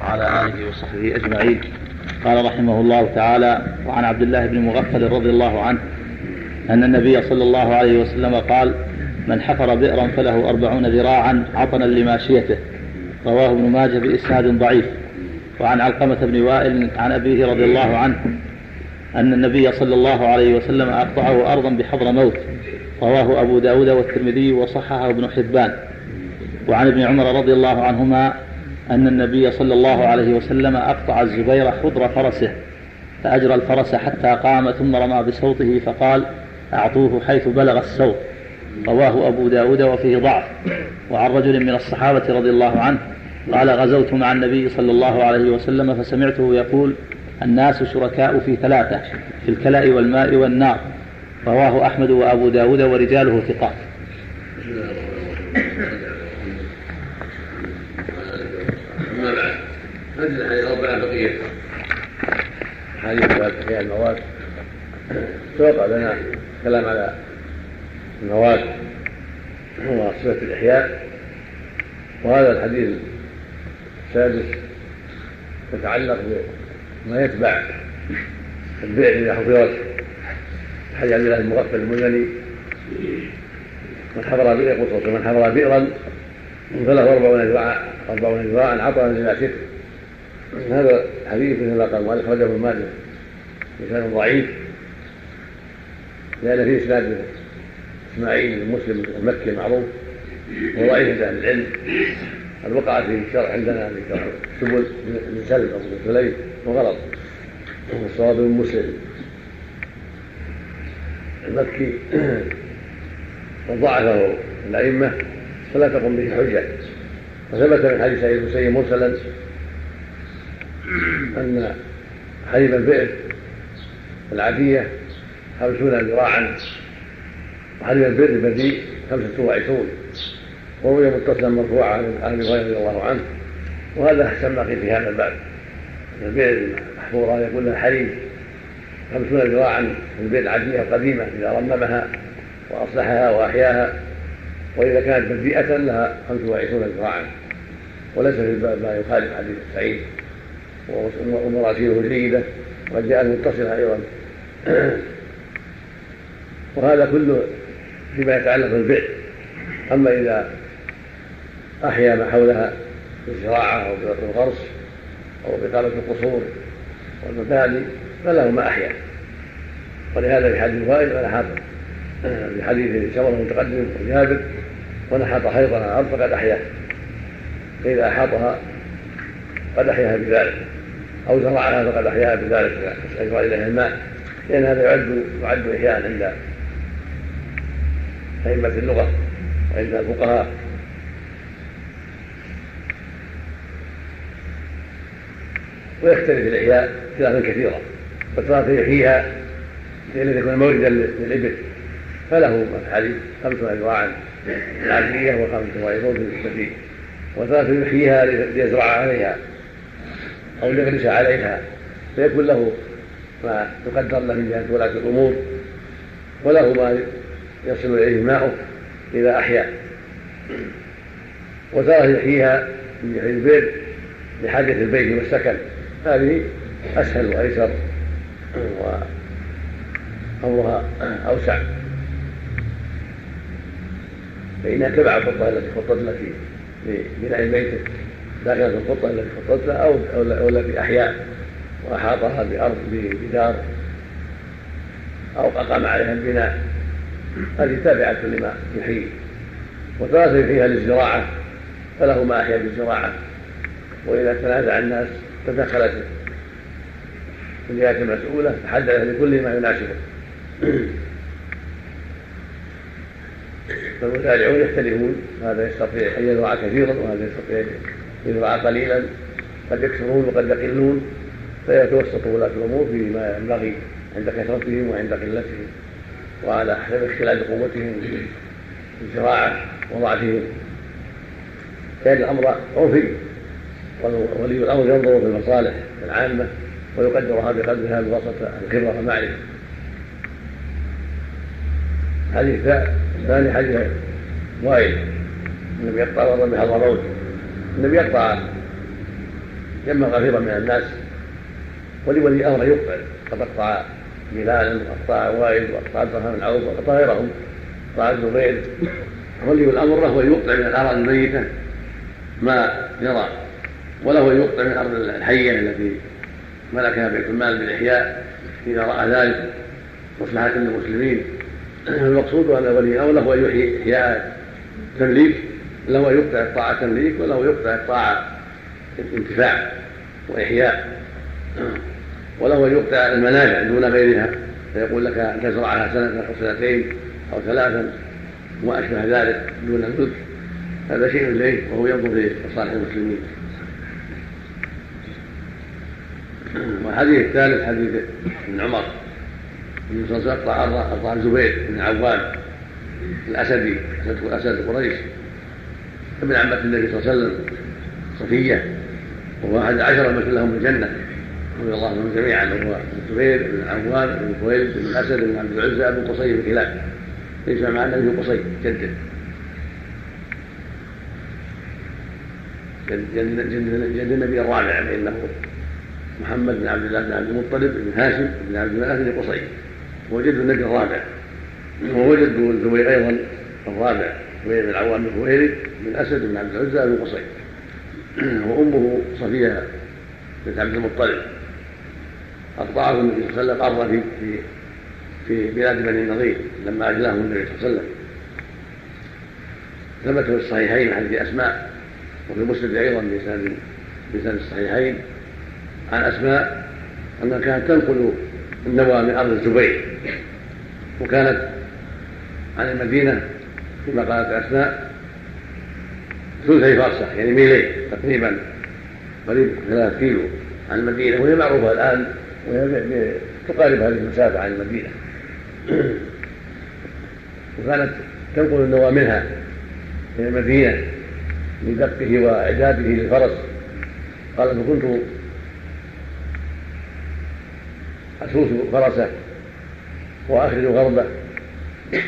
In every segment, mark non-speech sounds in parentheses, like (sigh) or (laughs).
وعلى آله وصحبه أجمعين. قال رحمه الله تعالى وعن عبد الله بن مغفل رضي الله عنه أن النبي صلى الله عليه وسلم قال من حفر بئرا فله أربعون ذراعا عطنا لماشيته. رواه ابن ماجه بإسناد ضعيف. وعن علقمة بن وائل عن أبيه رضي الله عنه أن النبي صلى الله عليه وسلم أقطعه أرضا بحضر موت. رواه أبو داود والترمذي وصححه ابن حبان. وعن ابن عمر رضي الله عنهما أن النبي صلى الله عليه وسلم أقطع الزبير خضر فرسه فأجرى الفرس حتى قام ثم رمى بصوته فقال أعطوه حيث بلغ الصوت. رواه أبو داود وفيه ضعف. وعن رجل من الصحابة رضي الله عنه قال غزوت مع النبي صلى الله عليه وسلم فسمعته يقول الناس شركاء في ثلاثة في الكلاء والماء والنار. رواه أحمد وأبو داود ورجاله ثقات أما بعد هذه الحديث أربعة بقية. حديث المواد. سبق لنا كلام على المواد وصفة الإحياء. وهذا الحديث السادس يتعلق بما يتبع البئر إذا حفرت حديث عبد الله المغفل المزني من حفر بئر قصص من حفر بئرا فله أربعون ذراعا أربعون ذراعا عطرا لما شئت هذا الحديث مثل ما قال مالك أخرجه ابن ماجه بسند ضعيف لأن فيه إسناد إسماعيل المسلم المكي المعروف وهو ضعيف عند أهل العلم. قد وقع في الشرع عندنا سبل بن سلم أو بن سليم وغلط والصواب بن مسلم. المكي وضعفه الأئمة فلا تقم به حجة. وثبت من حديث سعيد المسيب مرسلا أن حليب البئر العادية خمسون ذراعا وحليب البئر البديء خمسة وعشرون وروي متصلا مرفوعا عن أبي هريرة رضي الله عنه وهذا ما في هذا الباب. البئر المحفورة يقول لها حليب خمسون ذراعا في البئر العادية القديمة إذا رممها وأصلحها وأحياها وإذا كانت بديئة لها خمس وعشرون ذراعا وليس في الباب ما يخالف حديث سعيد. ومراسيله جيده وقد جاءت متصلة أيضا. وهذا كله فيما يتعلق بالبئر أما إذا أحيا ما حولها بالزراعة أو بالغرس أو باقامه القصور والمباني فله ما أحيا. ولهذا في حديث وائل ونحط في حديث سمر المتقدم وجابر ونحط حيضها الأرض فقد احياها فإذا أحاطها قد أحياها بذلك. أو زرعها فقد احياها بذلك اجرى اليها الماء. لأن هذا يعد يعد إحياء عند أئمة اللغة وعند الفقهاء. ويختلف الإحياء اختلافا كثيرا. فترة يحييها لأن يكون موردا للإبل. فله الحديث خمسون ذراعا العادية وخمسة وعشرون في البديل وثلاثة يحييها ليزرع عليها. أو ليغرس عليها فيكون له ما يقدر له من جهة ولاة الأمور وله ما يصل إليه ماؤه إذا أحيا. وترى يحييها من جهة البر لحاجة البيت والسكن. هذه أسهل وأيسر وأمرها أوسع. فإنها تبع الخطة التي خطت لك لبناء بيتك. داخلة الخطة التي خطت لها أو أو التي أحياء وأحاطها بأرض بدار أو أقام عليها البناء. هذه تابعة لما يحيي. وثلاثة يحييها للزراعة. فله ما أحيا بالزراعة. وإذا تنازع الناس تدخلت الجهات المسؤولة تحدث لكل ما يناسبه (clears throat) فالمتابعون يختلفون. هذا يستطيع أن يزرع كثيرا وهذا يستطيع يزرع قليلا قد يكثرون وقد يقلون فيتوسط ولاة الأمور فيما ينبغي عند كثرتهم وعند قلتهم وعلى حسب اختلاف قوتهم في الزراعه وضعفهم. كان الأمر عرفي ولي الأمر ينظر في المصالح العامة ويقدرها بقدرها بواسطة الخبرة والمعرفة. حديث الثاني حديث وائل النبي يقطع الأرض بحضرموت النبي يقطع جمع غفيرا من الناس. ولولي أمر يقطع قد أقطع بلالا وأقطع وائل وأقطع عبد الرحمن بن عوف وأقطع غيرهم. قطع الزبير. ولي الأمر له أن يقطع من الاراضي الميتة. ما يرى. وله أن يقطع من الأرض الحية التي ملكها بيت المال بالإحياء. إذا رأى ذلك مصلحه للمسلمين (clears throat) المقصود أن ولي الامر له أن يحيي احياء تمليك. له ان يقطع الطاعه تمليك وله يقطع الطاعه انتفاع وإحياء. وله ان يقطع المنافع دون غيرها فيقول لك أن تزرعها سنة أو سنتين أو ثلاثا وأشبه ذلك دون الملك هذا شيء إليه وهو ينظر في مصالح المسلمين. والحديث الثالث حديث ابن عمر. النبي صلى الله عليه وسلم اقطع الزبير بن عوام الأسدي اسد اسد قريش. ابن عمة النبي صلى الله عليه وسلم صفية وهو احد عشر المشهور لهم بالجنه رضي الله عنهم جميعا وهو الزبير بن عوام بن خويلد بن اسد بن عبد العزى بن قصي بن كلاب. ليس مع النبي قصي جده جد النبي الرابع فإنه محمد بن عبد الله بن عبد المطلب بن هاشم بن عبد الله بن قصي. هو جد النبي الرابع. وهو جد الزبير أيضا الرابع. زبير بن العوام بن خويلد بن أسد بن عبد العزى بن قصي وأمه صفية بنت عبد المطلب. أقطعه النبي صلى الله عليه وسلم ارضا في في بلاد بني النضير لما أجلاه النبي صلى الله عليه وسلم. ثبت في الصحيحين حديث أسماء وفي مسلم أيضا بسند بسند الصحيحين عن أسماء أنها كانت تنقل النوى من أرض الزبير. وكانت عن المدينة كما قالت اسماء ثلثي فرسخ يعني ميلين تقريبا قريب ثلاث كيلو عن المدينة وهي معروفة الآن وهي تقارب هذه المسافة عن المدينة. (clears throat) وكانت تنقل النوى منها إلى المدينة لدقه وإعداده للفرس. قال فكنت أسوس فرسه وأخرج غربة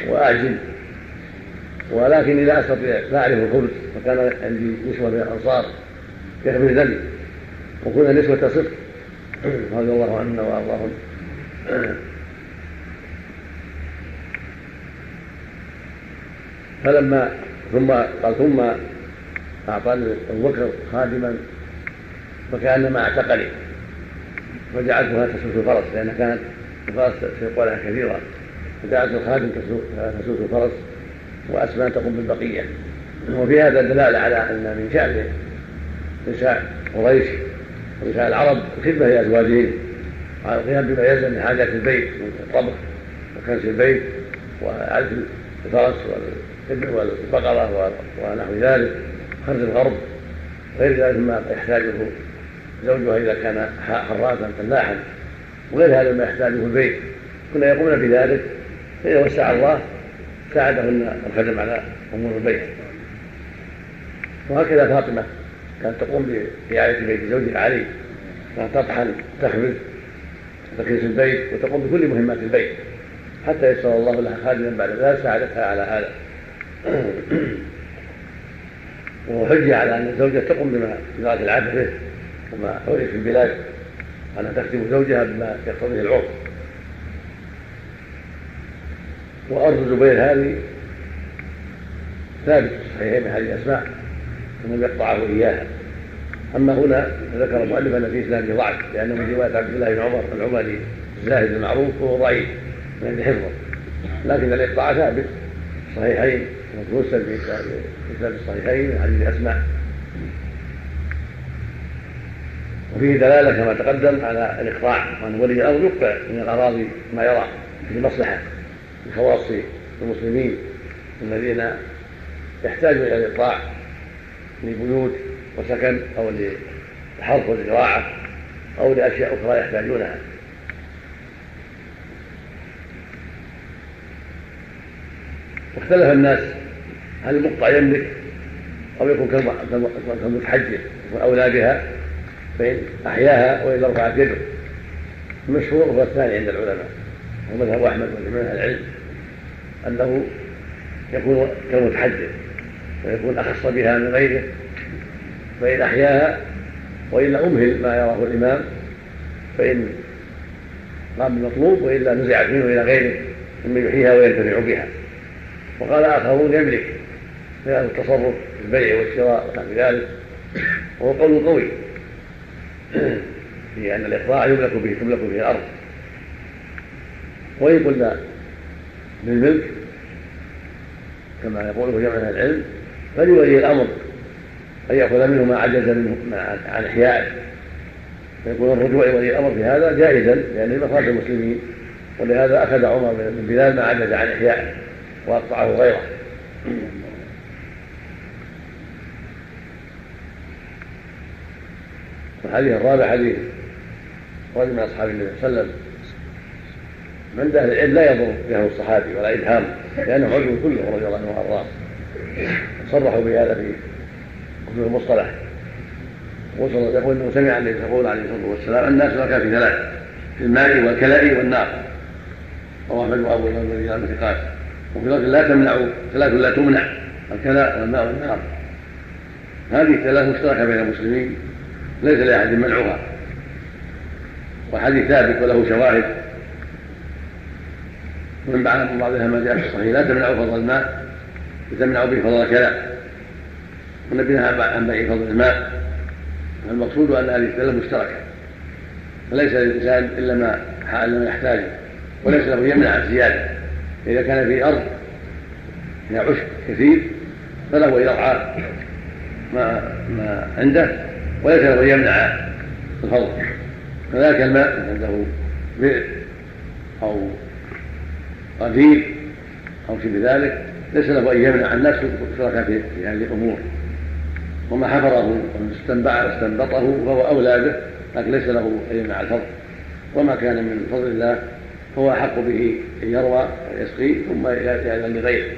واعجل ولكني لا أستطيع لا اعرف الخبز وكان عندي نسوة من الأنصار يخبزني وكنا نسوة صدق. (clears throat) رضي الله عننا وأرضاهم. فلما ثم قال ثم اعطاني أبو بكر خادما فكانما اعتقني فجعلتها تسوس الفرس لأن كانت الفرس تسوق كثيرا فجعلت الخادم تسوس الفرس. وأسماء تقوم بالبقية. وفي هذا دلالة على أن من شأن نساء قريش ونساء العرب الخدمه لازواجهم على القيام بما يلزم من حاجات البيت من الطبخ وكنس البيت وعلف الفرس والبقرة ونحو ذلك خرج الغرب غير ذلك ما يحتاجه زوجها إذا كان حراثا فلاحا وغير هذا ما يحتاجه البيت. كنا يقومون بذلك فإذا وسع الله ساعدهن الخدم على أمور البيت. وهكذا فاطمة كانت تقوم برعايه بيت زوجها علي كانت تطحن تخبز وتكنس البيت وتقوم بكل مهمات البيت حتى يسر الله لها خادما بعد ذلك ساعدتها على هذا. (clears throat) وحجة على أن الزوجة تقوم بما بذات العبد به وما حولي في البلاد أنها تخدم زوجها بما يقتضيه العرف. وأرض الزبير هذه ثابت في الصحيحين من حديث أسماء أنه يقطعه إياها. أما هنا ذكر المؤلف أن في إسناده ضعف لأنه من رواية عبد الله بن عمر العمري الزاهد المعروف وهو ضعيف من عند حفظه. لكن الإقطاع ثابت الصحيحين ومرسل في كتاب الصحيحين من حديث أسماء وفيه دلالة كما تقدم على الإقطاع وأن ولي الأمر يقطع من الأراضي ما يرى في مصلحة. لخواص المسلمين الذين يحتاجون إلى الإقطاع لبيوت وسكن أو للحرث والزراعة أو لأشياء أخرى يحتاجونها. واختلف الناس هل المقطع يملك أو يكون كالمتحجر يكون أولى بها فإن أحياها وإلا رفعت يده المشهور هو الثاني عند العلماء. ومذهب أحمد وجميع العلم أنه يكون كالمتحجر ويكون أخص بها من غيره فإن أحياها وإلا أمهل ما يراه الإمام فإن قام بالمطلوب وإلا نزعت منه إلى غيره ممن يحييها وينتفع بها. وقال آخرون يملك هذا التصرف في البيع والشراء ونحو ذلك وهو قول قوي (clears throat) في أن الإقراء يملك به تملك به الأرض. وإن قلنا بالملك كما يقوله جمع العلم فلولي الأمر أن يأخذ منه ما عجز منه عن إحيائه فيكون الرجوع ولي الأمر في هذا جائزا لأنه مصالح المسلمين ولهذا أخذ عمر بن بلال ما عجز عن إحيائه وأقطعه غيره. الحديث الرابع حديث رجل من أصحاب النبي صلى الله عليه وسلم. من أهل العلم لا يضر به الصحابي ولا إبهام لأنه عضو كله رضي الله عنه وأرضاه. صرحوا بهذا في كتب المصطلح. يقول إنه سمع النبي يقول عليه الصلاة والسلام الناس لك في ثلاث في الماء والكلاء والنار. رواه أحمد وابو داود والرجال ثقات وفي لفظ لا تمنع ثلاث لا تمنع الكلاء والماء والنار. هذه الثلاث مشتركه بين المسلمين ليس لأحد منعها وحديث ثابت وله شواهد. ومن بعضها ما جاء في الصحيح. لا تمنعوا فضل الماء تمنع به فضل الكلاء والنبي نهى عن بيع فضل الماء. المقصود أن هذه الثلاث مشتركة. فليس للإنسان إلا ما إلا ما يحتاجه وليس له يمنع عن زيادة. إذا كان في أرض فيها عشب كثير فله ان يرعى ما ما عنده وليس له يمنع الفضل. كذلك الماء عنده بئر أو غفير أو شبه ذلك ليس له أن يمنع الناس شركاء في هذه الأمور. وما حفره واستنبع استنبطه فهو أولى به لكن ليس له أن يمنع الفضل وما كان من فضل الله فهو أحق به أن يروى ويسقي ثم ياذن لغيره.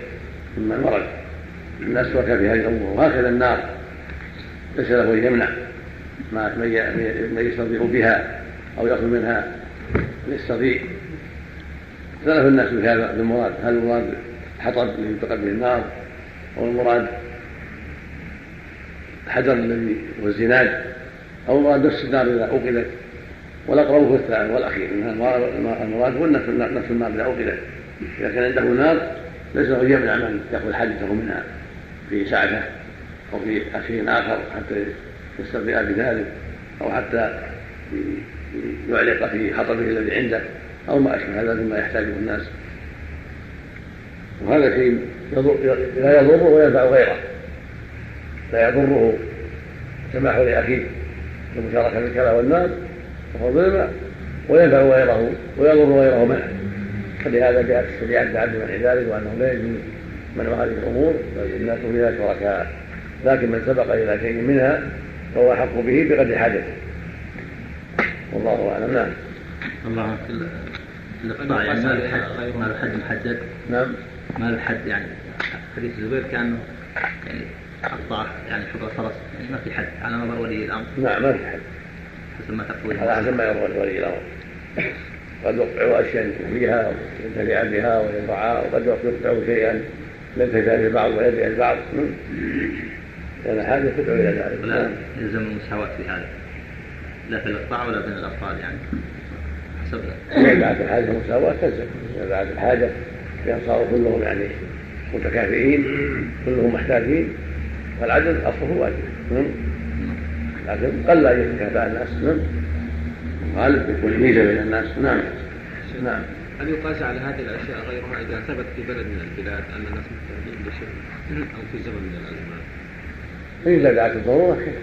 ممن ورد الناس شركاء في هذه الأمور. وهكذا النار. ليس له أن يمنع ما من يستضيع بها أو يأخذ منها. يستضيع اختلف الناس في هذا المراد. هل المراد حطب يلتقى به النار أو المراد الحجر الذي هو الزناد أو المراد نفس النار إذا أوقدت والأقرب هو الثاني والأخير. المراد هو نفس النار إذا أوقدت. إذا كان عنده نار ليس له يمنع من يأخذ حاجته منها في ساعته أو في شيء آخر حتى يسترضي بذلك أو حتى يعلق في حطبه الذي عنده. أو ما أشبه هذا مما يحتاجه الناس. وهذا شيء لا يضر وينفع غيره. لا يضره سماح لاخيه بالمشاركه في الكلى والنار وفضل وينفع غيره ويضر غيره معه. فلهذا جاءت الشريعة بعد منع ذلك وأنه لا يجوز منع هذه الأمور بل الناس فيها شركاء لكن من سبق إلى شيء منها فهو احق به بقدر حاجته. والله أعلم. نعم. الله الاقطاع يعني ما له حد ما له حد محدد؟ نعم. ما له حد يعني حديث الزبير كأنه يعني قطع يعني حب الفرس يعني ما في حد على نظر ولي الأمر. نعم ما في حد. حسب ما تقتضيه على حسب ما يرضى ولي الأمر. قد يقطع أشياء فيها وينتفع بها وينفعها وقد يقطع شيئا ينتفع البعض ويدعي البعض. لأن حاجة تدعو إلى ذلك. ولا يلزم المساواة في هذا. لا في الإقطاع ولا بين الاطفال يعني. الحاجة المساواه تلزم اذا دعت الحاجة بان صاروا كلهم يعني متكافئين كلهم محتاجين فالعدل أصله واجب. لكن قل ان يتكافئ الناس. نعم غالب يكون ميزه بين الناس. نعم. نعم. هل يقاس على هذه الأشياء غيرها إذا ثبت في بلد من البلاد أن الناس محتاجين لشيء أو في زمن من الأزمان؟ إذا دعت الضرورة كيف؟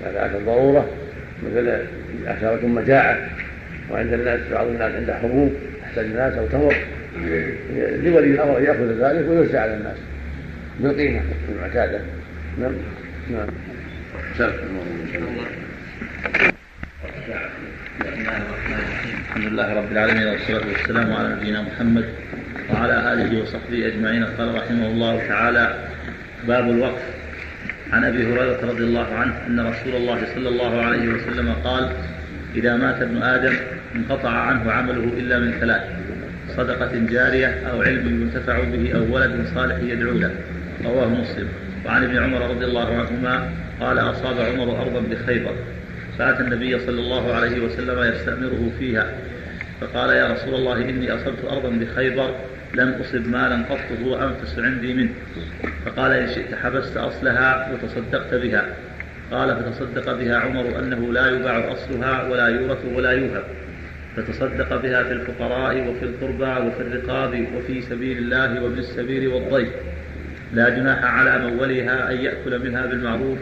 إذا دعت الضرورة مثل اثارة مجاعة. وعند الناس بعض الناس عنده حبوب يحتاج الناس أو تمر. لولي الأمر أن يأخذ ذلك ويوزع على الناس. بالقيمة. المعتاده نعم. نعم. الحمد لله رب العالمين والصلاة والسلام على نبينا محمد وعلى آله وصحبه أجمعين. قال رحمه الله تعالى باب الوقف. عن أبي هريرة رضي الله عنه أن رسول الله صلى الله عليه وسلم قال إذا مات ابن آدم انقطع عنه عمله إلا من ثلاث صدقة جارية أو علم ينتفع به أو ولد صالح يدعو له رواه مسلم. وعن ابن عمر رضي الله عنهما قال أصاب عمر أرضا بخيبر فأتى النبي صلى الله عليه وسلم يستأمره فيها فقال يا رسول الله إني أصبت أرضا بخيبر لم أصب مالا قط هو أنفس عندي منه. فقال إن شئت حبست أصلها وتصدقت بها. قال فتصدق بها عمر أنه لا يباع أصلها ولا يورث ولا يوهب. فتصدق بها في الفقراء وفي القربى وفي الرقاب وفي سبيل الله وابن السبيل والضيف. لا جناح على مولها أن يأكل منها بالمعروف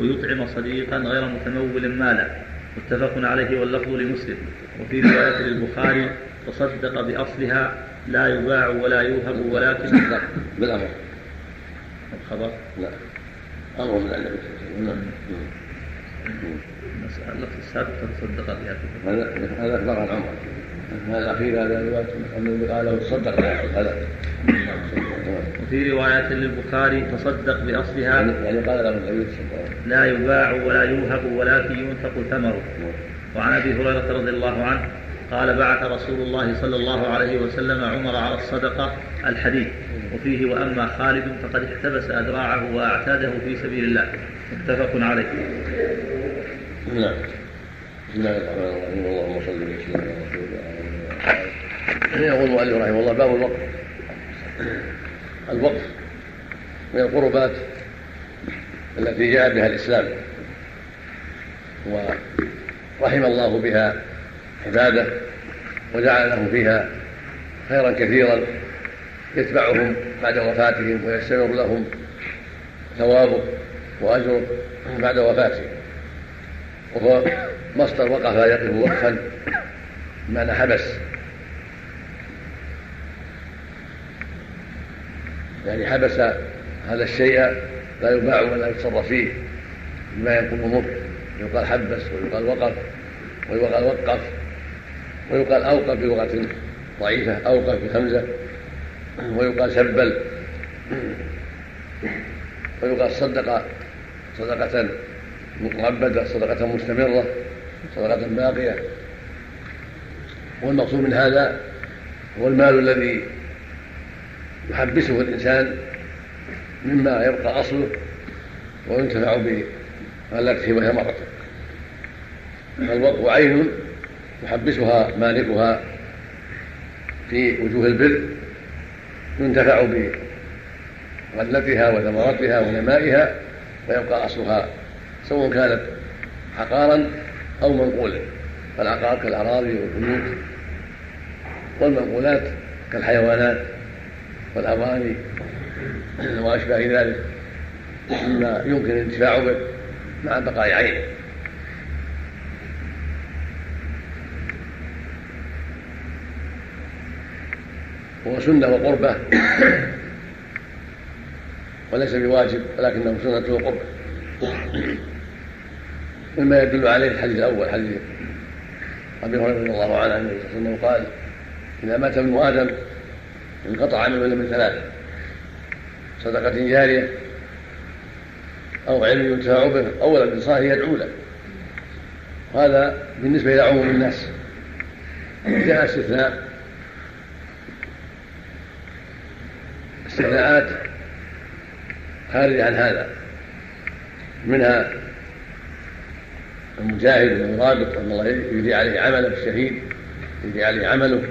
ويطعم صديقا غير متمول مالا. متفق عليه واللفظ لمسلم. وفي رواية للبخاري تصدق بأصلها لا يباع ولا يوهب ولكن بالأمر. الخبر؟ لا. أمر من وسلم المسألة السابقة تصدق بها هذا هذا أخبار عن عمر هذا الأخير هذا رواية النبي قال تصدق هذا وفي رواية للبخاري تصدق بأصلها. يعني قال له النبي لا يباع ولا يوهب ولكن ينفق ثمره. وعن أبي هريرة رضي الله عنه قال بعث رسول الله صلى الله عليه وسلم عمر على الصدقة الحديث وفيه وأما خالد فقد احتبس أذراعه وأعتاده في سبيل الله. متفق عليه. نعم. بسم الله الرحمن الرحيم اللهم صل وسلم على رسول الله يقول المؤلف رحمه الله باب الوقف. الوقف من القربات التي جاء بها الإسلام. ورحم الله بها عبادة وجعل لهم فيها خيرا كثيرا يتبعهم بعد وفاتهم ويستمر لهم ثوابه وأجره بعد وفاتهم وهو مصدر وقف يقف وقفا بمعنى حبس. يعني حبس هذا الشيء لا يباع ولا يتصرف فيه بما يكون مر يقال حبس ويقال وقف ويقال وقف. ويقال أوقف بلغه ضعيفة أوقف بخمزه ويقال سبل. ويقال صدق صدقة مؤبدة صدقة مستمرة صدقة باقية. والمقصود من هذا هو المال الذي يحبسه الإنسان مما يبقى أصله وينتفع بغلته وهي مرته فالوقف عين يحبسها مالكها في وجوه البر ينتفع بغلتها وثمرتها ونمائها ويبقى أصلها سواء كانت عقارا أو منقولا. فالعقار كالأراضي والبيوت والمنقولات كالحيوانات والأواني وأشباه ذلك مما يمكن الانتفاع به مع بقاء عينه. هو سنة وقربة. وليس بواجب ولكنه سنة وقربة. مما يدل عليه الحديث الأول حديث أبي هريرة رضي الله عنه النبي صلى الله قال إذا مات ابن آدم انقطع عمله من ثلاث صدقة جارية أو علم ينتفع به أو ولد صالح يدعو له. وهذا بالنسبة إلى عموم الناس. جاء استثناء استثناءات خارجه عن هذا. منها المجاهد والمرابط ان الله يجري عليه عمله الشهيد يجري عليه عمله.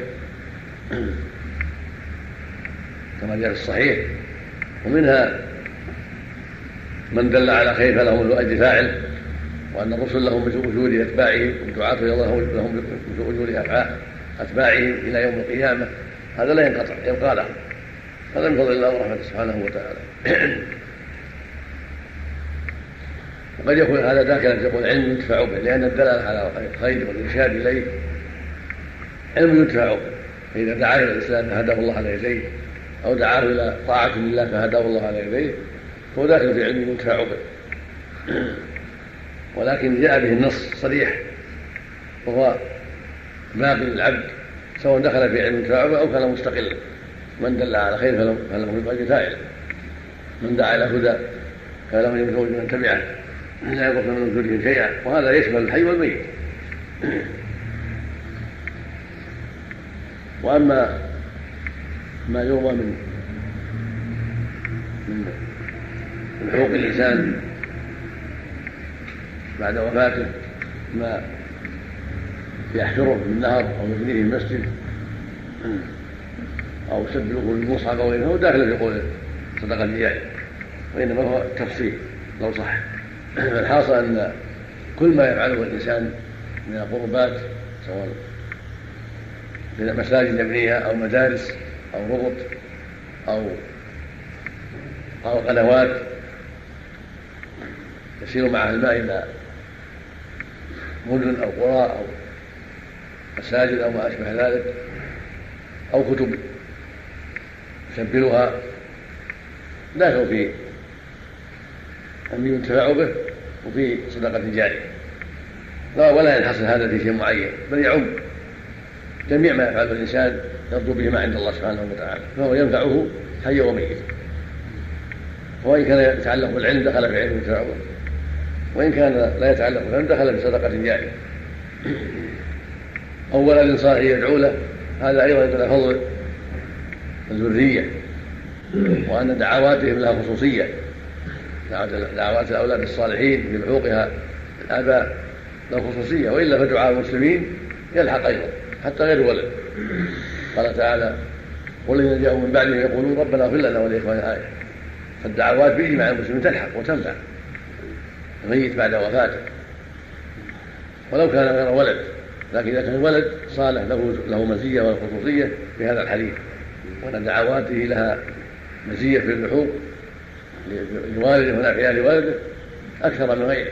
(clears throat) كما جاء في الصحيح. ومنها من دل على خير فلهم أجر فاعل وأن الرسل لهم مثل اجور اتباعهم والدعاة إلى الله لهم مثل أجور اتباعهم إلى يوم القيامة. هذا لا ينقطع يبقى لهم. هذا من فضل الله ورحمته سبحانه وتعالى. وقد يكون هذا داخلا في يقول علم ينتفع به لأن الدلالة على الخير والإرشاد إليه علم ينتفع به. فإذا دعا إلى الإسلام فهداه الله على يديه أو دعاه إلى طاعة لله فهداه الله على يديه فهو داخل في علم ينتفع به. ولكن جاء به النص صريح وهو باقي للعبد سواء دخل في علم ينتفع به أو كان مستقلا. من دل على خير فله من أجر فاعل. من دعا إلى هدى فله مثل من تبعه. لا يضرب من وجودهم شيئا. وهذا يشمل الحي والميت. وأما ما يروى من من من حقوق الإنسان بعد وفاته ما يحفره من نهر أو يبنيه مسجد أو يسد له المصحف أو غيره هو داخل في قول صدقة الجارية وإنما هو تفصيل لو صح. (clears throat) فالحاصل أن كل ما يفعله الإنسان من القربات سواء من مساجد يبنيها أو مدارس أو ربط أو أو قنوات يسير معها الماء إلى مدن أو قرى أو مساجد أو ما أشبه ذلك أو كتب. يسبلها داخل في أن ينتفع به وفي صدقة جارية لا ولا ينحصر هذا في شيء معين بل يعم. جميع ما يفعله الإنسان يرجو به ما عند الله سبحانه وتعالى فهو ينفعه حيا وميتا وإن كان يتعلق بالعلم دخل في علم ينفعه وإن كان لا يتعلق بالعلم دخل في صدقة جارية أو ولد صالح يدعو له هذا أيضا يدل فضل الذرية. وأن دعواتهم لها خصوصية. دعوات الأولاد الصالحين في حقوقها الآباء له خصوصية. وإلا فدعاء المسلمين يلحق أيضا حتى غير ولد قال تعالى والذين جاءوا من بعدهم يقولون ربنا اغفر لنا ولإخواننا. آية. فالدعوات بإجماع المسلمين تلحق وتنفع الميت بعد وفاته. ولو كان غير ولد لكن إذا كان ولد صالح له له مزية والخصوصية في هذا الحديث. وأن دعواته لها مزية في اللحوق لوالده ونافعها لوالده أكثر من غيره.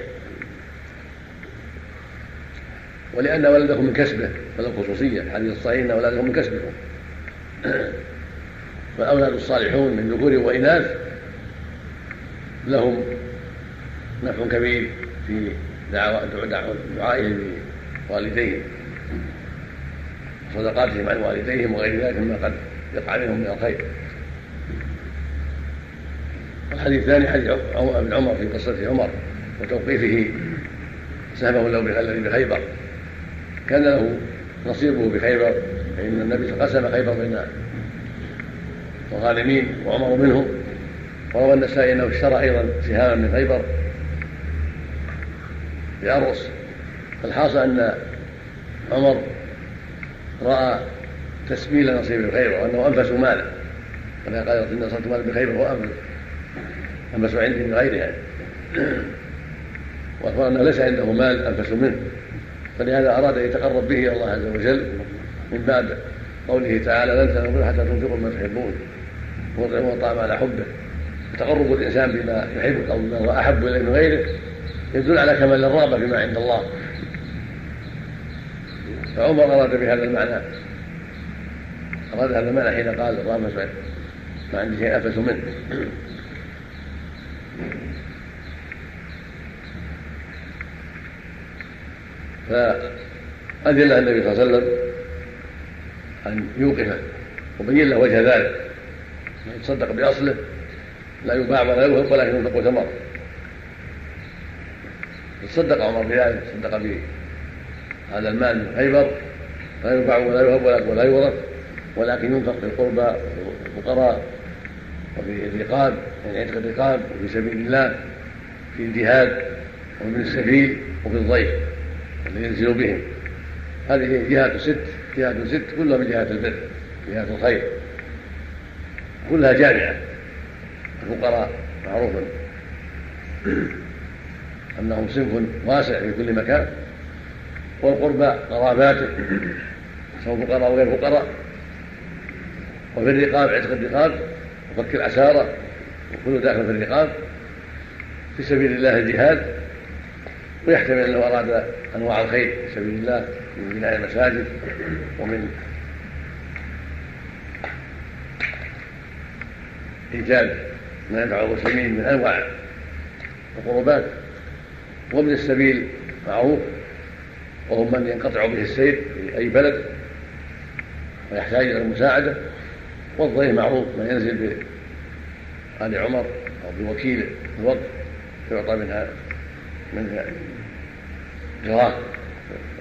ولأن ولدكم من كسبه فله خصوصية الحديث الصحيح أن أولادكم من كسبكم. (coughs) فالأولاد الصالحون من ذكور وإناث لهم نفع كبير في دعائهم لوالديهم وصدقاتهم عن والديهم وغير ذلك مما قد يقع منهم من الخير. الحديث الثاني حديث ابن عمر في قصة عمر وتوقيفه سهمه له الذي بخيبر. كان له نصيبه بخيبر فإن النبي قسم خيبر بين الغانمين وعمر منهم وروى النسائي أنه اشترى أيضا سهاما من خيبر بأرس فالحاصل أن عمر رأى تسبيل نصيب الخيبر وأنه أنفس ماله. كما قال إن نصرت مال بخيبر هو أنفس. أنفس عندي من غيره يعني وأخبر أنه ليس عنده مال أنفس منه. فلهذا أراد أن يتقرب به إلى الله عز وجل من باب قوله تعالى لن تنظروا حتى تنفقوا ما تحبون. ويطعموا الطعام على حبه. تقرب الإنسان بما يحب أو بما هو أحب إليه من غيره يدل على كمال الرغبة فيما عند الله. فعمر أراد بهذا المعنى. أراد هذا المعنى حين قال الرامس ما عندي شيء أفس منه فأذن النبي صلى الله عليه وسلم أن يوقفه وبين له وجه ذلك. يتصدق بأصله لا يباع ولا يوهب ولكن ينفق ثمره تصدق عمر بذلك تصدق بهذا المال من خيبر لا يباع ولا يوهب ولا يورث ولكن ينفق في القربى والفقراء وفي الرقاب يعني عتق الرقاب وفي سبيل الله في الجهاد ومن السبيل وفي الضيف الذي ينزل بهم. هذه جهات ست جهات ست كلها من جهات البر جهات الخير. كلها جامعة الفقراء معروف. (clears throat) أنهم صنف واسع في كل مكان والقربى قراباته سواء فقراء أو غير فقراء. وفي الرقاب عتق الرقاب وفك العسارة وكل داخل في الرقاب. في سبيل الله الجهاد ويحتمل انه أراد أنواع الخير في سبيل الله من بناء المساجد ومن إيجاد ما ينفع المسلمين من أنواع القربات. وابن السبيل معروف وهم من ينقطع به السير في أي بلد ويحتاج إلى المساعدة. والضيف معروف من ينزل بآل عمر أو بوكيل الوقف يعطى منها من جراه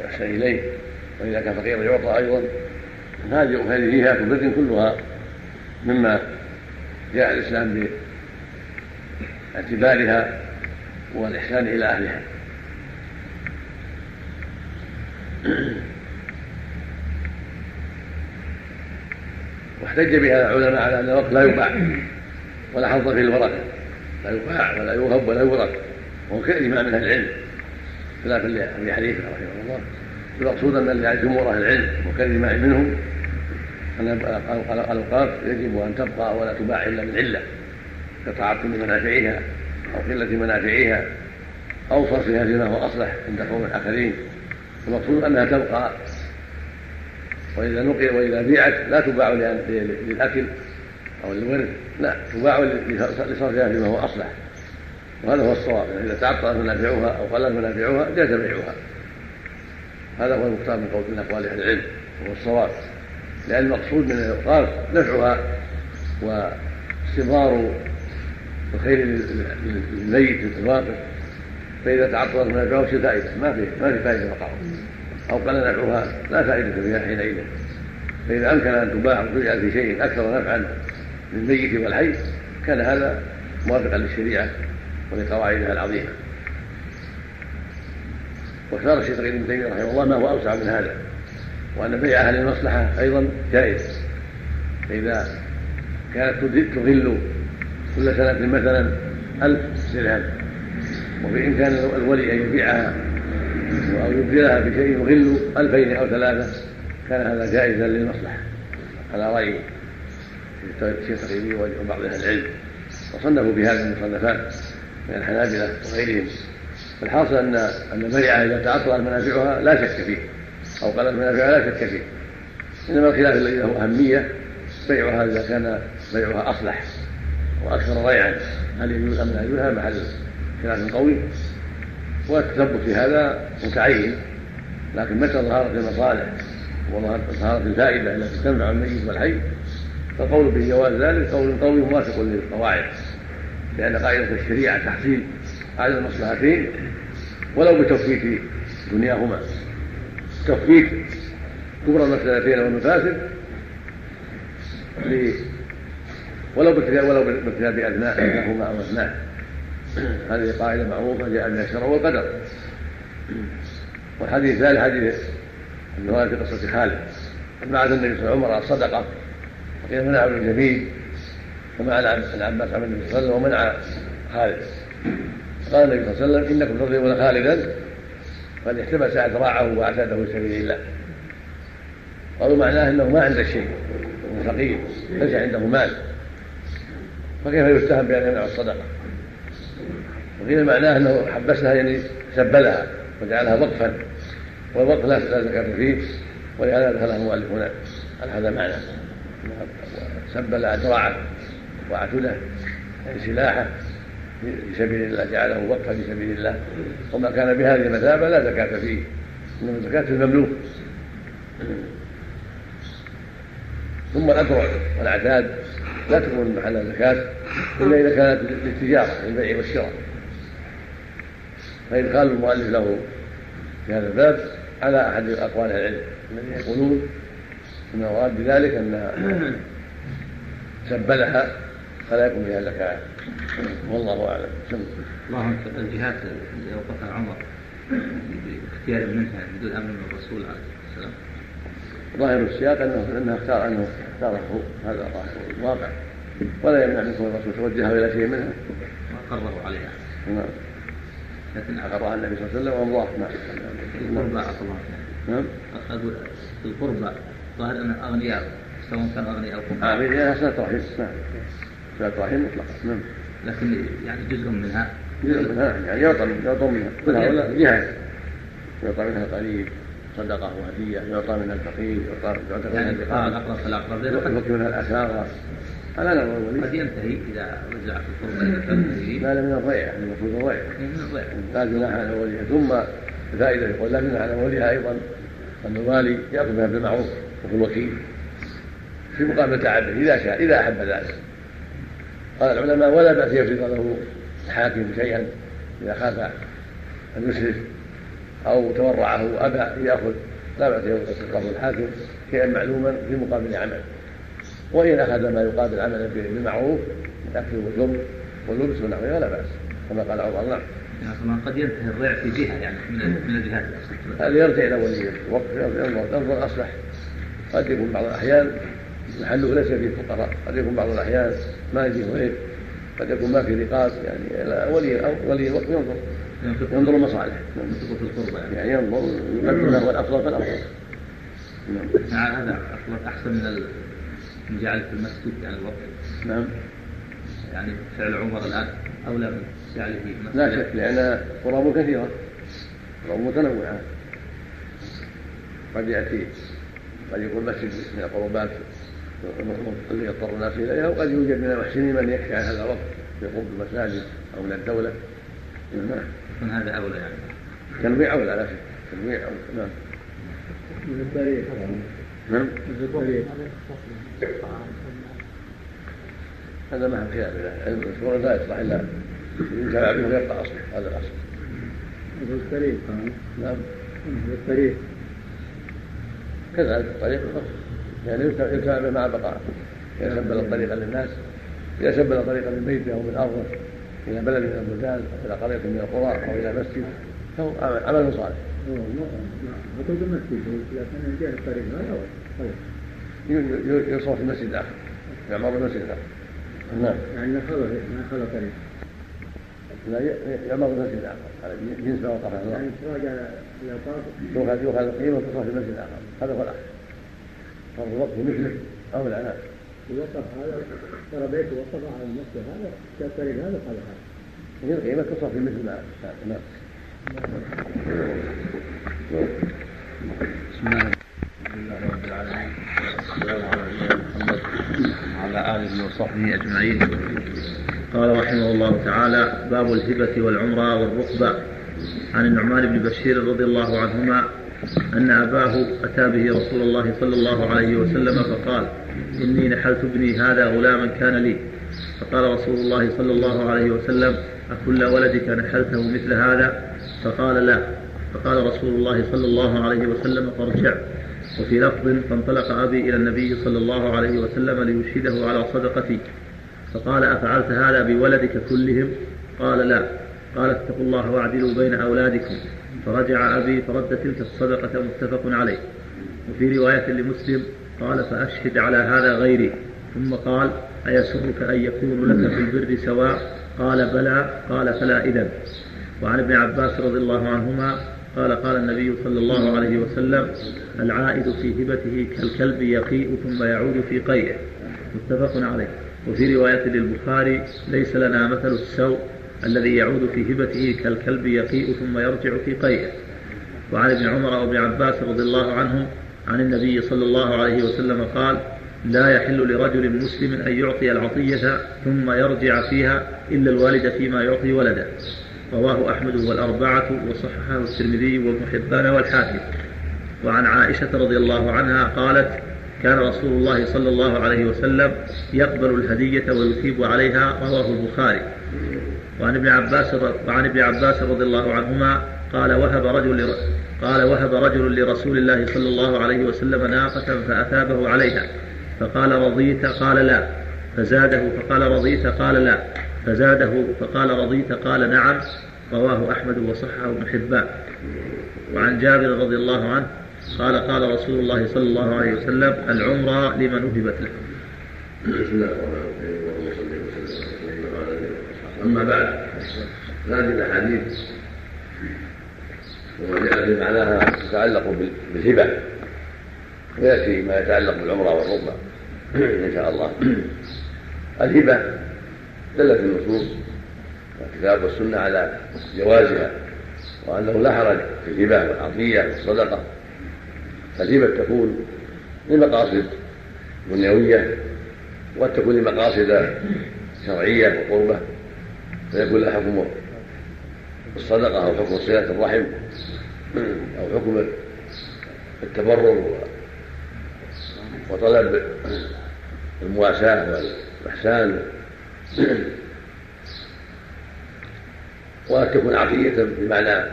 يحسن إليه. وإذا كان فقيرا يعطى أيضا. هذه هذه بر كلها مما جاء الإسلام اعتبارها والإحسان إلى أهلها. واحتج بها العلماء على أن الوقت لا يباع ولا حظ في الورثة لا يباع ولا يوهب ولا يورث وهو كإجماع من أهل العلم خلافا لأبي حنيفة رحمه الله. المقصود أن جمهور أهل العلم وكالإجماع منهم. أن الأوقاف يجب أن تبقى ولا تباع إلا من علة كتعطل منافعها أو قلة منافعها أو صرفها فيما هو أصلح عند قوم آخرين. المقصود أنها تبقى وإذا نقل وإذا بيعت لا تباع للأكل أو للورث لا تباع لصرفها فيما هو أصلح. وهذا هو الصواب يعني إذا تعطلت منافعها أو قلت منافعها جاز بيعها. هذا هو المختار من قول من أقوال أهل العلم وهو الصواب. لأن المقصود من الأوقاف نفعها واستمرار الخير للميت الواقف فإذا تعطلت منافعه فائدة ما في ما في فائدة وقعه. أو قل نفعها لا فائدة فيها حينئذ. فإذا أمكن أن تباع وتجعل في شيء أكثر نفعا للميت والحي كان هذا موافقا للشريعة ولقواعدها العظيمة. واختار الشيخ ابن تيمية رحمه الله ما هو أوسع من هذا وأن بيعها للمصلحة أيضا جائز. فإذا كانت تغل كل سنة مثلا ألف درهم وبإمكان الولي أن يبيعها أو يبدلها بشيء يغل ألفين أو ثلاثة كان هذا جائزا للمصلحة. على رأي الشيخ التقييمي وبعض أهل العلم. وصنفوا بهذه المصنفات من الحنابلة وغيرهم. الحاصل أن أن البيعة إذا تعطلت منافعها لا شك فيه أو قلت منافعها لا شك فيه. إنما الخلاف الذي له أهمية بيعها إذا كان بيعها أصلح وأكثر ضيعا هل يجوز أم لا يجوز؟ هذا محل خلاف قوي. والتثبت في هذا متعين لكن متى ظهرت المصالح وظهرت الفائدة التي تنفع الميت والحي؟ فالقول بجواز ذلك قول قوي موافق للقواعد لأن قاعدة الشريعة تحصيل أعلى المصلحتين ولو بتفويت دنياهما. تفويت كبرى المسألتين والمفاسد ولو ولو بارتكاب ادناهما أو اثنان (clears throat) هذه قاعدة معروفة بها الشرع والقدر. والحديث الثالث حديث النوال في قصة خالد. بعد النبي صلى الله عليه وسلم الصدقه وقيل منع ابن الجميل ومع العباس عن النبي صلى الله عليه وسلم ومنع خالد. قال النبي صلى الله عليه وسلم إنكم تضربون خالدا قد احتبس ذراعه وأعتاده في سبيل الله. قالوا معناه إنه ما عنده شيء. فقير ليس عنده مال. فكيف يتهم بأن يمنع الصدقة؟ وقيل معناه أنه حبسها يعني سبلها وجعلها وقفا. والوقف لا زكاة فيه ولهذا دخلها المؤلف هنا. على هذا معنى؟ سبل أدراعه وعتله يعني سلاحه في سبيل الله جعله وقفا في سبيل الله. وما كان بهذه المثابة لا زكاة فيه إنما الزكاة في المملوك. ثم الأدرع والأعداد لا تكون محل زكاة إلا إذا كانت للتجارة للبيع والشراء. فإن قال المؤلف له في هذا الباب على أحد أقوال العلم الذين يقولون أن المراد بذلك أن سبلها فلا يكون فيها زكاة والله أعلم. اللهم الجهات اللي أوقفها عمر باختيار منها بدون أمر من الرسول عليه السلام ظاهر السياق انه أنه اختار أنه اختاره. هذا ظاهر الواقع. ولا يمنع منكم الرسول توجه إلى شيء منها. وقرروا عليها. نعم. لكن اقرها النبي صلى الله عليه وسلم وامضاه نعم. نعم. أقول القربى ظاهر ان أغنياء سواء كانوا أغنياء أو فقراء أغنياء صلاه رحم نعم. صلاه رحم مطلقا نعم. لكن يعني جزء منها. جزء منها يعني يعطى يعطى منها. كل هؤلاء جهة. يعطى منها قليل صدقة وهدية يعطى منها الفقير يعطى منها الفقراء الاقرب فالاقرب يفك منها الاسارى لا الولي قد ينتهي إذا رجع في القربى لا لا من الضيعه المفروض الضيعه من الضيعه لا جناح على وليها. ثم الفائده يقول لا جناح على وليها أيضا أن الوالي يأخذ بها بالمعروف وفي الوكيل. في مقابل تعبه إذا شاء إذا أحب ذلك. قال العلماء ولا بأس يفرض له الحاكم شيئا إذا خاف أن يسرف أو تورعه أبى يأخذ. لا بأس يلقاه الحاكم شيئا معلوما في مقابل عمل. وإن أخذ ما يقابل عملا بالمعروف من أكل وشرب واللبس ونحوها لا بأس كما قال عمر نعم يعني قد ينتهي الريع في جهة يعني من الجهات هذا يرجع إلى ولي الوقت؟ ينظر اصلح قد يكون بعض الأحيان محله ليس فيه فقراء. قد يكون بعض الأحيان ما يجيه غير. قد يكون ما في رقاص. يعني ولي أو ولي الوقت ينظر. ينظر المصالح يعني. يعني. ينظر يقدم له الأفضل فالأفضل. نعم هذا أحسن من جعل في المسجد يعني الوقت. نعم. يعني فعل عمر الآن أولى من فعله لا شك لأن قراب كثيرة. قراب متنوعة. قد يأتي قد يكون مسجد من القربات اللي يضطر الناس إليها وقد يوجد من المحسنين من يحكي عن هذا الوقت في قرب المساجد أو من الدولة. نعم. يكون هذا أولى يعني. تنويع أولى لا شك. تنويع أولى. نعم. من الطريق نعم. من الطريق هذا ما في خلاف علم الشغل لا يصلح إلا ينتفع به ويبقى اصله هذا الأصل. مثل الطريق نعم. مثل الطريق. كذلك الطريق. يعني ينتفع به مع بقاء إذا سبل طريقا للناس إذا سبل طريقا من بيته أو من أرضه إلى بلد من البلدان أو إلى قرية من القرى أو إلى مسجد فهو عمل صالح. هو المسجد لكن جهة الطريق هذا طيب. يصرف في المسجد الآخر يعمر المسجد الآخر. نعم. يعني ما خلى ما لا يعمر المسجد الآخر. على جنس ما وقف الله يعني تراجع الأوقاف يؤخذ يؤخذ القيمة وتصرف في المسجد الآخر. هذا هو الأحسن صرف الوقت مثله أو لا نعم. الوقف هذا ترى بيته وقف على المسجد هذا كالطريق هذا هذا هذا. هي القيمة تصرف في مثل ما نعم. بسم الله. لله رب العالمين والسلام على محمد وعلى آله وصحبه أجمعين. قال رحمه الله تعالى باب الهبة والعمرة والرقبة. عن النعمان بن بشير رضي الله عنهما أن أباه أتى به رسول الله صلى الله عليه وسلم فقال إني نحلت ابني هذا غلاما كان لي. فقال رسول الله صلى الله عليه وسلم أكل ولدك نحلته مثل هذا؟ فقال لا. فقال رسول الله صلى الله عليه وسلم فارجع. وفي لفظ فانطلق أبي إلى النبي صلى الله عليه وسلم ليشهده على صدقتي. فقال أفعلت هذا بولدك كلهم؟ قال لا. قال اتقوا الله واعدلوا بين أولادكم. فرجع أبي فرد تلك الصدقة متفق عليه. وفي رواية لمسلم قال فأشهد على هذا غيري. ثم قال أيسرك أن يكون لك في البر سواء؟ قال بلى. قال فلا إذن. وعن ابن عباس رضي الله عنهما قال قال النبي صلى الله عليه وسلم العائد في هبته كالكلب يقيء ثم يعود في قيئه. متفق عليه. وفي رواية للبخاري ليس لنا مثل السوء الذي يعود في هبته كالكلب يقيء ثم يرجع في قيئه. وعن ابن عمر وابن عباس رضي الله عنهم عن النبي صلى الله عليه وسلم قال لا يحل لرجل مسلم أن يعطي العطية ثم يرجع فيها إلا الوالد فيما يعطي ولده. رواه أحمد والأربعة وصححه الترمذي وابن حبان والحاكم. وعن عائشة رضي الله عنها قالت كان رسول الله صلى الله عليه وسلم يقبل الهدية ويثيب عليها رواه البخاري. وعن ابن عباس وعن ابن عباس رضي الله عنهما قال وهب رجل قال وهب رجل لرسول الله صلى الله عليه وسلم ناقة فأثابه عليها. فقال رضيت؟ قال لا. فزاده فقال رضيت؟ قال لا. فزاده فقال رضيت قال نعم رواه أحمد وصححه ابن حبان. وعن جابر رضي الله عنه قال قال رسول الله صلى الله عليه وسلم العمرة لمن وهبت له. بسم الله الرحمن الرحيم أما بعد هذه الأحاديث وما جاء في معناها تتعلق بالهبة. ويأتي ما يتعلق بالعمرة والركبة إن شاء الله. الهبة دلت النصوص والكتاب والسنة على جوازها وأنه لا حرج في الهبة والعطية والصدقة. فالهبة تكون لمقاصد دنيوية وقد تكون لمقاصد شرعية وقربة. فيكون لها حكم الصدقة أو حكم صلة الرحم أو حكم التبرر وطلب المواساة والإحسان وقد تكون عطية بمعنى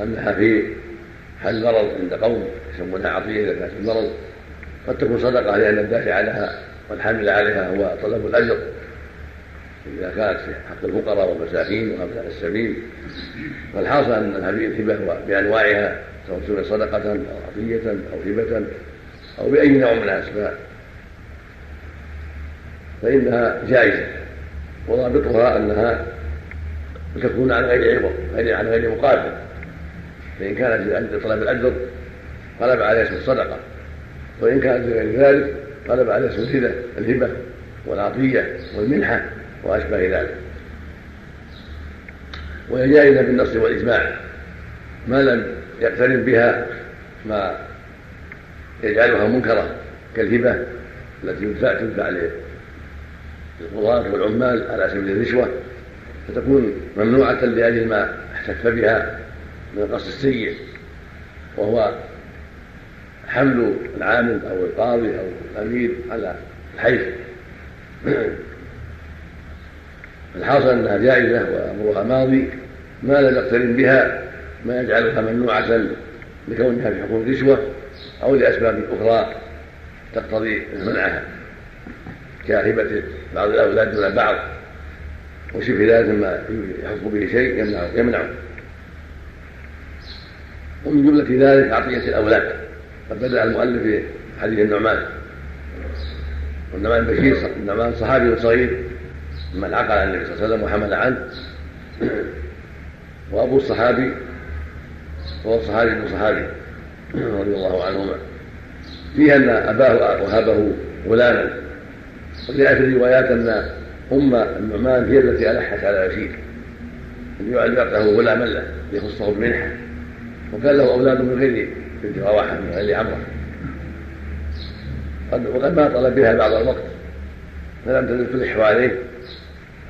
أنها في حل مرض عند قوم يسمونها عطية إذا كانت المرض. قد تكون صدقة لأن الدافع لها والحامل عليها هو طلب الأجر. إذا كانت في حق الفقراء والمساكين وأبناء السبيل. فالحاصل أن الهبة بأنواعها سواء صدقة أو عطية أو هبة أو بأي نوع من الأسباب فإنها جائزة وضابطها أنها تكون عن غير عوض عن غير مقابل. فإن كانت لطلب الأجر طلب عليه اسم الصدقة وإن كانت لغير ذلك طلب عليه اسم الهبة الهبة والعطية والمنحة وأشبه ذلك. وهي جائزة بالنص والإجماع. ما لم يقترن بها ما يجعلها منكرة كالهبة التي تدفع تدفع للقضاة والعمال على سبيل الرشوة فتكون ممنوعة لأجل ما احتف بها من القصد السيء وهو حمل العامل أو القاضي أو الأمير على الحيف (clears throat) الحاصل أنها جائزة وأمرها ماضي ما لم يقترن بها ما يجعلها ممنوعة لكونها في حكم الرشوة أو لأسباب أخرى تقتضي منعها. كهبة بعض الأولاد دون بعض وشبه ذلك مما يحق به شيء يمنعه يمنعه ومن جملة ذلك عطية الأولاد. قد بدأ المؤلف في حديث النعمان. والنعمان بشير النعمان صحابي صغير ممن عقل النبي صلى الله عليه وسلم وحمل عنه. وأبو الصحابي هو الصحابي ابن صحابي رضي الله عنهما. فيها أن أباه وهبه غلاما. وجاء في الروايات أن أم النعمان هي التي ألحت على يزيد أن يعلقه غلاما له ليخصه بمنحة. وكان له أولاد من غير بنت رواحة من غير عمرة. وقد ما طلب بها بعض الوقت. فلم تزل تلح عليه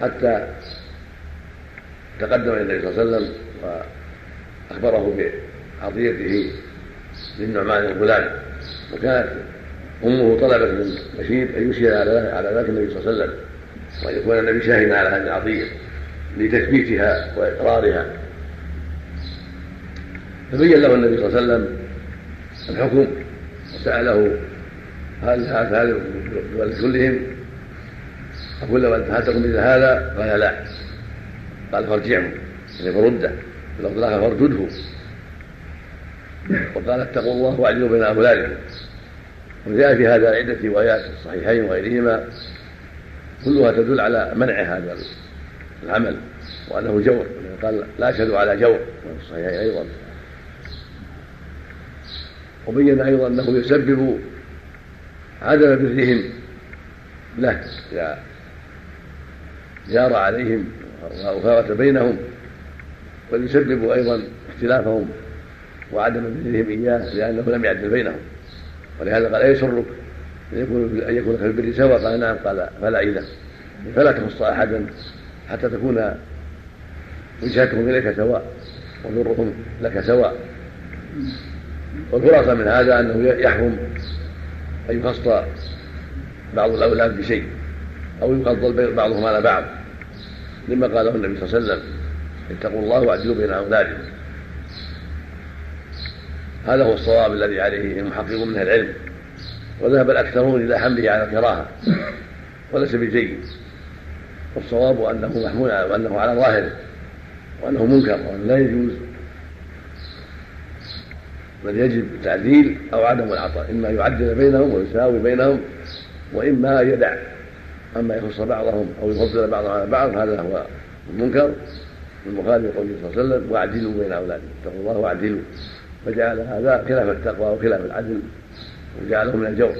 حتى تقدم إلى النبي صلى الله عليه وسلم وأخبره بعطيته للنعمان الغلام. وكانت أمه طلبت من بشير أن يشير على على ذلك النبي صلى الله عليه وسلم. وأن يكون النبي شاهدا على هذه العطيه لتثبيتها وإقرارها. فبين له النبي صلى الله عليه وسلم الحكم وسأله هل هذا كلهم؟ أقول له أنت هاتكم مثل هذا؟ قال لا. قال فارجعه. يعني فرده. في الآخر فارجده. وقال اتقوا الله واعدلوا بين أولادكم. وجاء في هذا عدة روايات في الصحيحين وغيرهما كلها تدل على منع هذا العمل وأنه جور قال لا أشهد على جور في الصحيحين أيضا. وبين أيضا أنه يسبب عدم برهم له إذا جار عليهم وفارت بينهم بل يسبب أيضا اختلافهم وعدم برهم إياه لأنه لم يعدل بينهم. ولهذا قال ايسرك أن يكون أن يكون في البر سواء؟ قال نعم. قال فلا إذا. فلا تخص أحدا حتى تكون وجهتهم إليك سواء ونورهم لك سواء. والخلاصه من هذا أنه يحرم أن يخص بعض الأولاد بشيء أو يفضل بعضهم على بعض لما قاله النبي صلى الله عليه وسلم اتقوا الله واعدلوا بين أولادكم. هذا هو الصواب الذي عليه المحققون من العلم وذهب الأكثرون إلى حمله على الكراهة وليس بجيد. والصواب أنه محمول وأنه على ظاهره وأنه منكر وأنه لا يجوز. بل يجب التعديل أو عدم العطاء إما يعدل بينهم ويساوي بينهم وإما يدع. أما يخص بعضهم أو يفضل بعضهم على بعض هذا هو المنكر المخالف لقوله صلى الله عليه وسلم واعدلوا بين أولادكم اتقوا الله واعدلوا. فجعل هذا خلاف التقوى وخلاف العدل وجعله من الجور.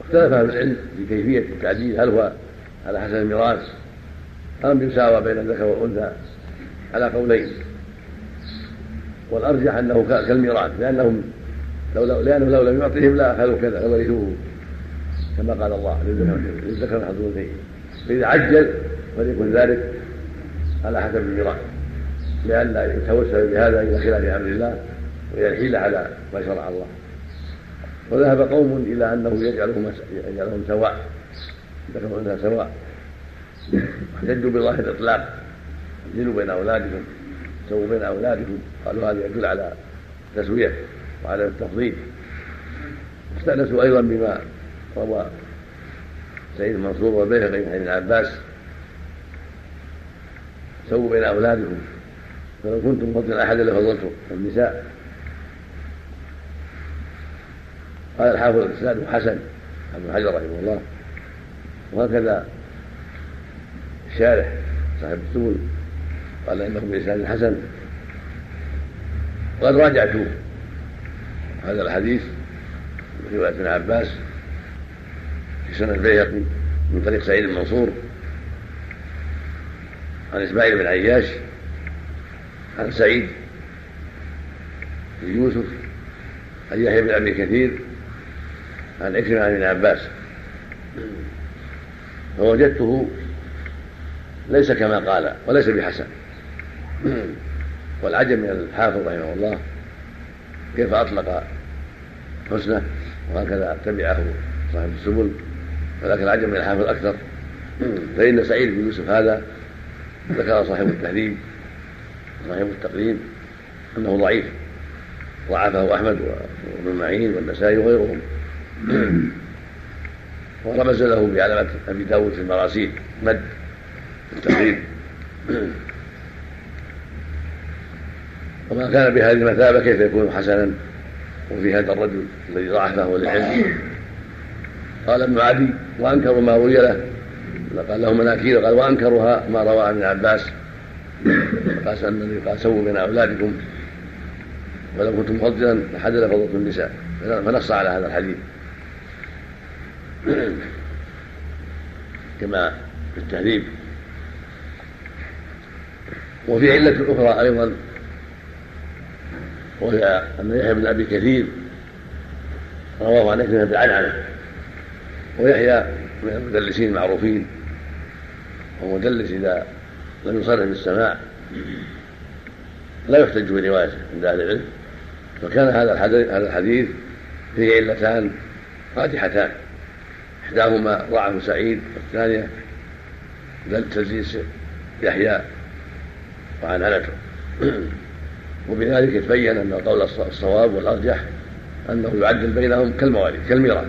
اختلف أهل العلم في كيفية التعديل هل هو على حسب الميراث؟ أم يساوى بين الذكر والأنثى على قولين؟ والأرجح أنه كالميراث لأنهم لو لأنه لو لم يعطهم لا أخذوا كذا ورثوه كما قال الله للذكر حظ فإذا عجل فليكن ذلك على حسب الميراث. لئلا يتوسل بهذا إلى خلاف أمر الله ويحيل على ما شرع الله. وذهب قوم إلى أنه يجعلهم يجعلهم سواء ذكر أنها سواء. احتجوا بظاهر الإطلاق. اعدلوا بين أولادكم. سووا بين أولادكم. قالوا هذا يدل على تسوية وعلى التفضيل. استأنسوا أيضا بما روى سعيد المنصور والبيهقي من ابن عباس. سووا بين أولادكم. فلو كنتم فضل احدا لفضلتم النساء. قال الحافظ الإسناد حسن. ابن حجر رحمه الله. وهكذا الشارح صاحب السبل. قال إنه بإسناد حسن. وقد راجعت هذا الحديث من رواية ابن عباس في سنن البيهقي من طريق سعيد المنصور عن إسماعيل بن عياش عن سعيد بن يوسف عن يحيى بن أبي كثير عن عكرمه عن ابن عباس. فوجدته ليس كما قال وليس بحسن. والعجب من الحافظ رحمه الله كيف أطلق حسنه وهكذا تبعه صاحب السبل. ولكن العجب من الحافظ أكثر. فإن سعيد بن يوسف هذا ذكر صاحب التهذيب. صاحب التقريب أنه ضعيف ضعفه أحمد وابن معين والنسائي وغيرهم. (clears throat) ورمز له بعلامة أبي داود في المراسيل مد التقريب (clears throat) وما كان بهذه المثابة كيف يكون حسنا وفي هذا الرجل الذي ضعفه للعلم (clears throat) قال ابن عدي وأنكروا ما روي له. قال له مناكير قال وأنكرها ما روى ابن عباس. قال النبي قال سووا بين أولادكم ولو كنتم مفضلا لحد لفضلتم النساء. فنص على هذا الحديث. كما في التهذيب. وفي علة أخرى أيضا. وهي أن يحيى بن أبي كثير رواه عن أكرمة بالعنعنة ويحيى من المدلسين المعروفين. ومدلس إذا لم يصرح بالسماع لا يحتج بروايته عند أهل العلم فكان هذا هذا الحديث فيه علتان قادحتان. إحداهما ضعف سعيد والثانية تلزيز يحيى وعنعنته وبذلك يتبين أن القول الصواب والأرجح أنه يعدل بينهم كالمواليد كالميراث.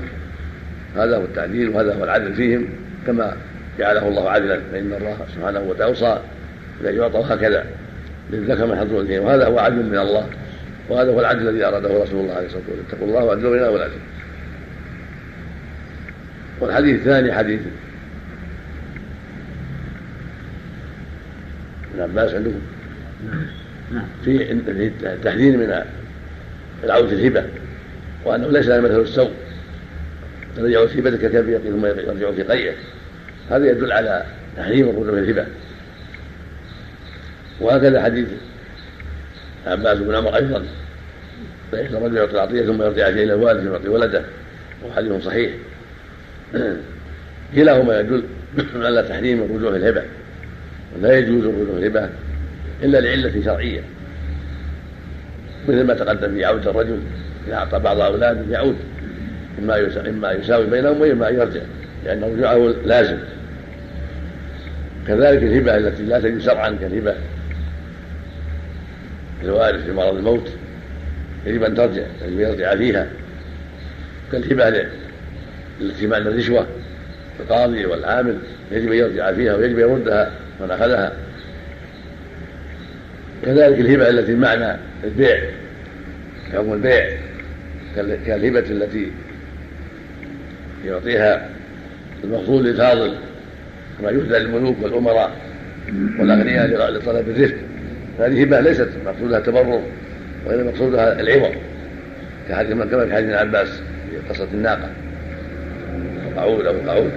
هذا هو التعديل وهذا هو العدل فيهم كما جعله الله عدلا فإن الله سبحانه وتعالى أوصى بأن يعطى هكذا للذكر من حظ الأنثيين وهذا هو عدل من الله وهذا هو العدل الذي أراده رسول الله عليه الصلاة والسلام. اتقوا الله وعدلوا بين أولادكم والحديث الثاني حديث. ابن عباس عندكم في تحذير من العودة الهبة وأنه ليس مثل السوء. ترجع في بدك كبير ثم يرجع في قيئه. هذا يدل على تحريم الرجوع في الهبة. وهكذا حديث عباس بن عمر أيضا. فإن الرجل يعطي العطية ثم يرجع إلى الوالد يعطي ولده. وهو حديث صحيح. (clears throat) كلاهما يدل (clears throat) على تحريم الرجوع في الهبة. ولا يجوز الرجوع في الهبة إلا لعلة شرعية. مثل ما تقدم في عودة الرجل إذا أعطى بعض أولاده يعود. إما إما يساوي بينهم وإما يرجع. لأن رجوعه لازم. كذلك الهبة التي لا تجوز شرعا كالهبة. الوارث في مرض الموت يجب أن ترجع يجب أن يرجع فيها. كالهبة التي معنى الرشوة القاضي والعامل يجب أن يرجع فيها ويجب أن يردها من أخذها. كذلك الهبة التي معنى البيع حكم البيع كالهبة التي يعطيها المقصود للفاضل كما يهدى للملوك والأمراء والأغنياء لطلب الرفق. هذه هبة ليست مقصودها التبرر وإنما مقصودها العوض كحديث كما في حديث ابن عباس في قصة الناقة. قعود أو قعود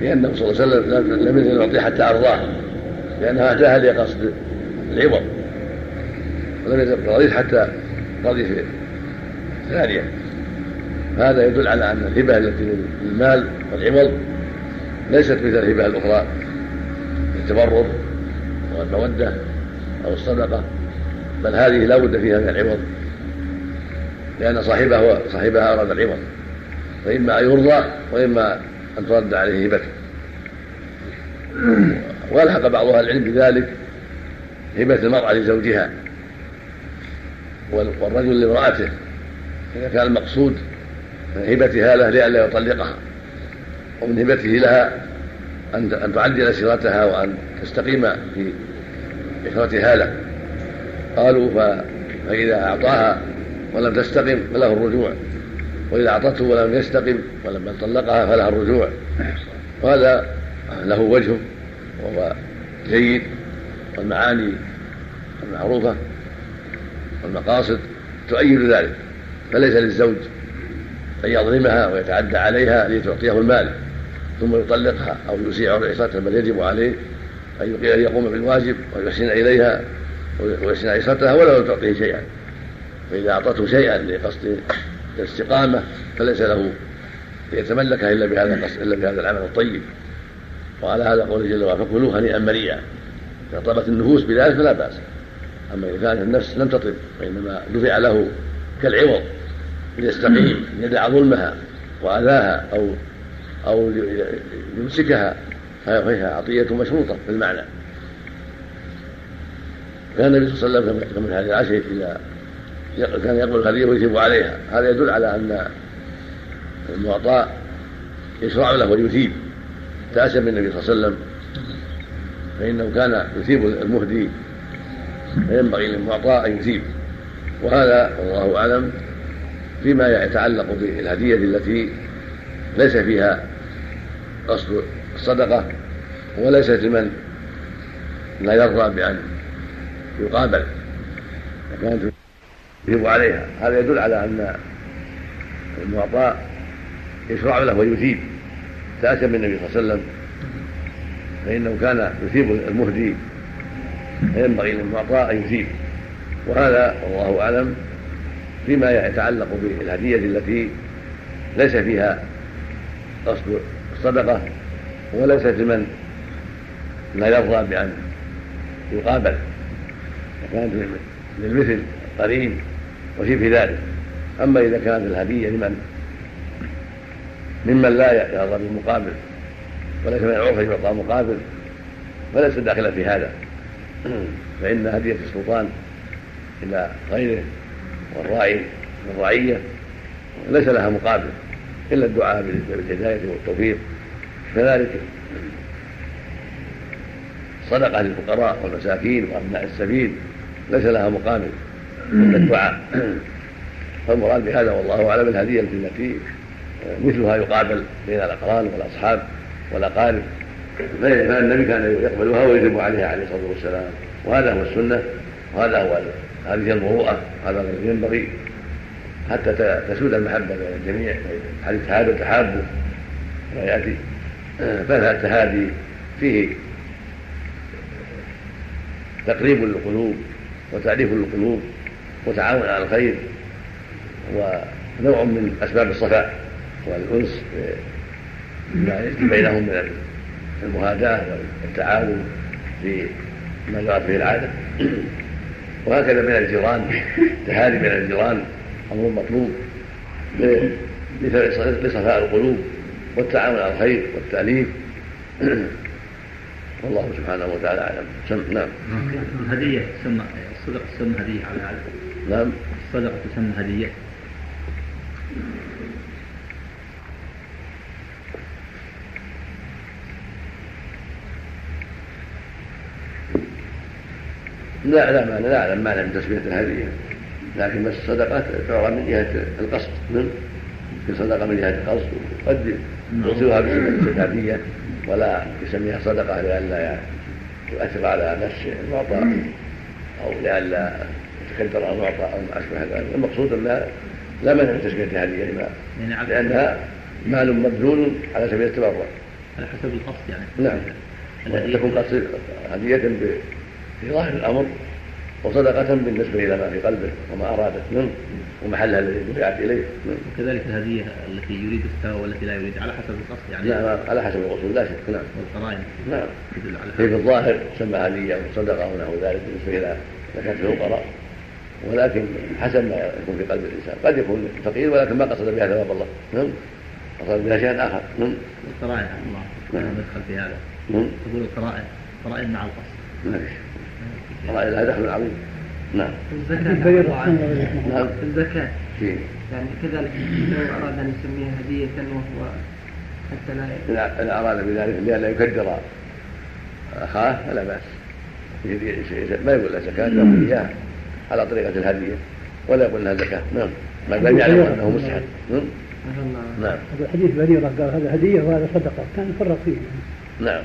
لأنه صلى الله عليه وسلم لم يزل يعطيه حتى أرضاه لأنها أتاها لقصد العوض ولم يزل رضيت حتى رضي في ثانية هذا يدل على أن الهبة التي للمال والعوض ليست مثل الهبة الأخرى التبرر والمودة أو الصدقة بل هذه لا بد فيها من العوض لأن صاحبها صاحبها أراد العوض فإما أن يرضى وإما أن ترد عليه هبته وألحق بعض أهل العلم بذلك هبة المرأة لزوجها والرجل لامرأته إذا كان المقصود هبتها له لئلا يطلقها. ومن هبته لها أن أن تعدل سيرتها وأن تستقيم في إخرتها له. قالوا فإذا أعطاها ولم تستقم فله الرجوع. وإذا أعطته ولم يستقم ولما طلقها فلها الرجوع. وهذا له وجه وهو جيد والمعاني المعروفة والمقاصد تؤيد ذلك فليس للزوج أن يظلمها ويتعدى عليها لتعطيه المال. ثم يطلقها أو يسيء عصرتها بل يجب عليه أن يقوم بالواجب ويحسن إليها ويحسن عصرتها ولو لم تعطيه شيئا. فإذا أعطته شيئا لقصد الاستقامة فليس له ليتملكها إلا بهذا إلا بهذا العمل الطيب. وعلى هذا قوله جل وعلا فكلوا هنيئا مريئا إذا طابت النفوس بذلك فلا بأس. أما إذا كانت النفس لم تطب وإنما دفع له كالعوض ليستقيم يدع ظلمها وأذاها أو أو يمسكها فهي عطية مشروطة في المعنى. كان النبي صلى الله عليه وسلم في هذه العشر إذا كان يقبل الهدية ويثيب عليها. هذا يدل على أن المعطى يشرع له ويثيب. تأسى بالنبي صلى الله عليه وسلم. فإنه كان يثيب المهدي فينبغي للمعطى أن يثيب. وهذا والله أعلم فيما يتعلق بالهدية التي ليس فيها قصد الصدقة وليست لمن لا يرضى بأن يقابل. كانت يثيب عليها. هذا يدل على أن المعطى يشرع له ويثيب. تأتى بالنبي صلى الله عليه وسلم فإنه كان يثيب المهدي فينبغي للمعطى أن يثيب. وهذا والله أعلم فيما يتعلق بالهدية التي ليس فيها قصد الصدقة وليست لمن لا يرضى بأن يقابل. كانت للمثل قرين وشبه ذلك. أما إذا كانت الهدية لمن؟ ممن لا يرضى بالمقابل وليس من العرف يعطى مقابل فليس داخلا في هذا. فإن هدية السلطان إلى غيره والراعي والرعية ليس لها مقابل. إلا الدعاء بالهداية والتوفيق. كذلك صدقة للفقراء والمساكين وأبناء السبيل ليس لها مقابل إلا الدعاء. (clears throat) فالمراد بهذا والله أعلم الهدية التي مثلها يقابل بين الأقران والأصحاب والأقارب. فالنبي كان يقبلها ويجب عليها عليه الصلاة والسلام. وهذا هو السنة وهذا هو هذه المروءة هذا الذي ينبغي. حتى تسود المحبة بين الجميع حديث تهادوا تحابوا ويأتي فالتهادي فيه تقريب للقلوب وتأليف للقلوب وتعاون على الخير ونوع من أسباب الصفاء والأنس بينهم من المهاداة والتعاون في ما جرت به العادة. وهكذا بين الجيران التهادي بين الجيران. أمر مطلوب. لصفاء القلوب والتعاون على الخير والتأليف. (clears throat) والله سبحانه وتعالى أعلم. سم نعم. الهدية تسمى الصدقة تسمى هدية على هذا نعم. الصدقة تسمى هدية. لا لا ما لا أعلم معنى من تسمية الهدية. لكن بس الصدقة تعرى من جهة القصد من؟ في صدقة من جهة القصد قد يصيرها بسمه الهديه ولا يسميها صدقة لئلا يؤثر على نفس المعطى أو لئلا يتكدر المعطى أو ما أشبه ذلك. المقصود ان لا مانع من تسميه الهديه لما يعني لأنها مال مبذول على سبيل التبرع. على حسب القصد يعني. نعم. تكون قصد هدية في ظاهر الأمر وصدقة بالنسبة إلى ما في قلبه وما أرادت منه ومحلها الذي دفعت إليه. وكذلك الهدية التي يريد الثواب والتي لا يريد على حسب القصد يعني. نعم على حسب القصد لا شك نعم. والقرائن. نعم. على في الظاهر تسمى هدية وصدقة ونحو ذلك بالنسبة إلى زكاة الفقراء ولكن حسب ما يكون في قلب الإنسان. قد يكون فقير ولكن ما قصد بها ثواب الله. نعم. قصد بها شيئا آخر. نعم. القرائن الله. نعم. ندخل في هذا. نعم. تقول القرائن القرائن مع القصد. ماشي قرائن لها دخل عظيم نعم. الزكاة نعم. الزكاة. يعني كذلك لو أراد أن يسميها هدية وهو حتى لا إذا أراد بذلك لئلا يكدر أخاه فلا بأس. ما يقول له زكاة يقول إياه على طريقة الهدية. ولا يقول لها زكاة. نعم. ما لم يعلم أنه مستحب. نعم. نعم. هذا حديث بريرة قال هذا هدية وهذا صدقة. كان يفرق فيه. نعم.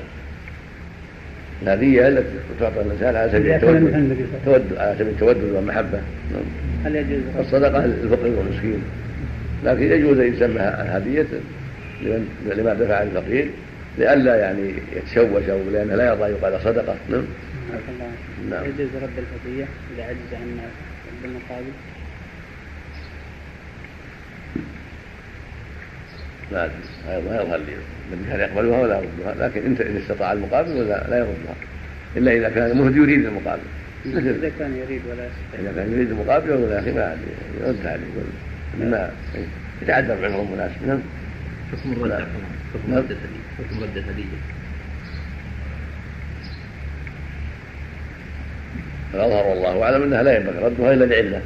الهدية التي تعطى الإنسان على سبيل التودد تودد على سبيل التودد والمحبة. هل يجوز الصدقة للفقير والمسكين. لكن يجوز أن يسمى هدية لمن لما دفع الفقير لئلا يعني يتشوش أو لأنه لا يرضى يقال صدقة. نعم. نعم. يجوز رد الهدية إذا عجز عن رد لا ما يظهر لي. النبي كان يقبلها ولا يردها. لكن انت ان استطاع المقابل ولا لا يردها. إلا إذا كان المهدي يريد المقابل. إذا مثل كان يريد ولا يستطيع. إذا كان يريد المقابل يقول يا أخي ما يردها لي يقول ما يتعذر بعذر مناسب نعم. حكم الرد نعم. حكم نعم. رد الهدية حكم رد الهدية فالاظهر والله أعلم أنها لا ينبغي ردها إلا لعلة.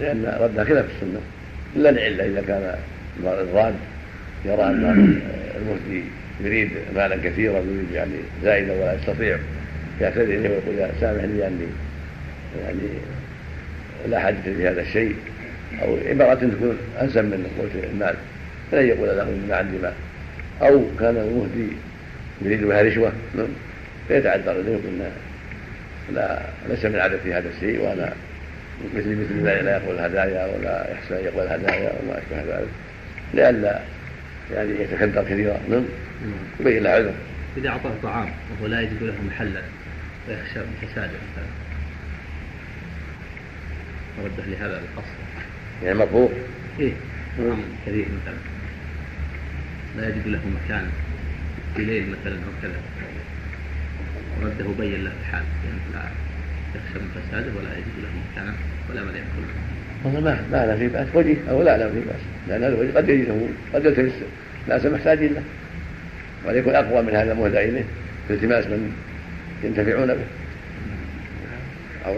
لأن ردها خلاف السنة. إلا لعلة إذا كان الراد يرى أن المفتي يريد مالا كثيرا يريد يعني زائدا ولا يستطيع. يعتذر اليه ويقول سامحني أني يعني لا حاجة في هذا الشيء. أو عباره تكون أنسب من قوت المال فلن يقول له ما عندي مال. أو كان المهدي يريد بها رشوة نعم، فيتعذر اليه ويقول لا ليس من عادتي هذا الشيء وأنا مثل مثل لا يقبل هدايا ولا يحسن يقبل هدايا وما أشبه ذلك. لئلا يعني يتكدر كثيرا. نعم. يبين له عذر. إذا أعطاه طعام وهو لا يجد له محلا ويخشى من فساده مثلا. ورده لهذا القصد. يعني مطبوخ إيه. طعام كثير مثلا. لا يجد له مكان في ليل مثلا أو كذا. ورده بين له الحال. يعني لا يخشى من فساده ولا يجد له مكانا ولا من يأكل والله ما ما لا في بأس. وجه أو لا لا في بأس. لأن هذا الوجه قد يجده قد يلتمس ناس محتاجين له. وقد يكون أقوى من هذا المهدى إليه في التماس من ينتفعون به. أو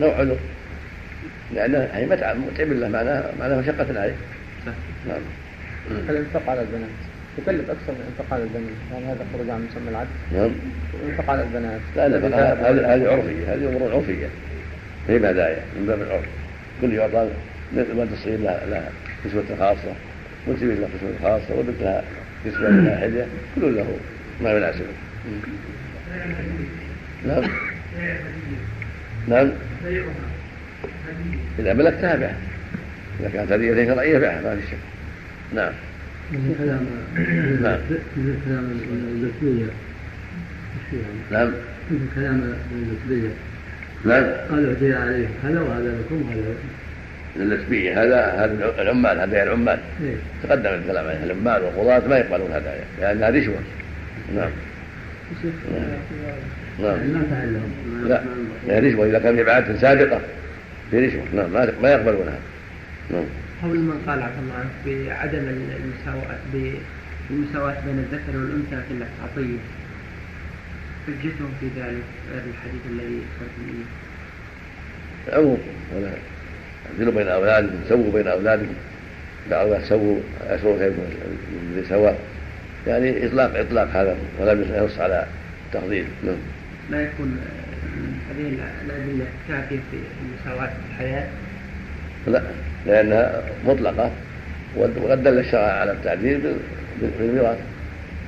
نوع عذر لأنه يعني متعب متعب له معناه معناه مشقة عليه. صح. نعم. الانفاق على البنات. يكلف أكثر من الانفاق على البنين يعني هذا خروج عن مسمى العدل. نعم. الانفاق على البنات. لا لا هذه عرفية هذه أمور عرفية. هي هدايا من باب العرف. كل يعطى ولد الصغير لها نسبة خاصة. والكبير له قسمة خاصة والبنت لها نسبة لها حلية كل له ما يناسبه نعم. نعم. إذا ملكتها بها إذا كانت هدية شرعية بها ما في شك. نعم. من كلام نعم. من كلام الزكية نعم. كلام الزكية نعم قال اعطي عليه هذا وهذا لكم وهذا لكم هذا هذا العمال هدايا العمال. إيه. تقدم الكلام عليه. العمال والقضاة ما يقبلون هدايا لأنها رشوة نعم. نعم. يعني لا. هي رشوة إذا كان في بعادة سابقة في رشوة نعم. ما ما يقبلونها نعم. قول من قال عفى الله عنك بعدم المساواة بالمساواة بين الذكر والأنثى في العطية حجتهم في ذلك الحديث الذي ذكرتم به العموم ولا أعدلوا بين أولادكم سووا بين أولادكم. دعوا سووا أسووا خيركم سواء. يعني إطلاق إطلاق هذا ولا ينص على التفضيل نعم. لا يكون آه، هذه الأدلة كافية في المساواة في الحياة. لا لأنها مطلقة وقد دل الشرع على التعديل بال- بالميراث.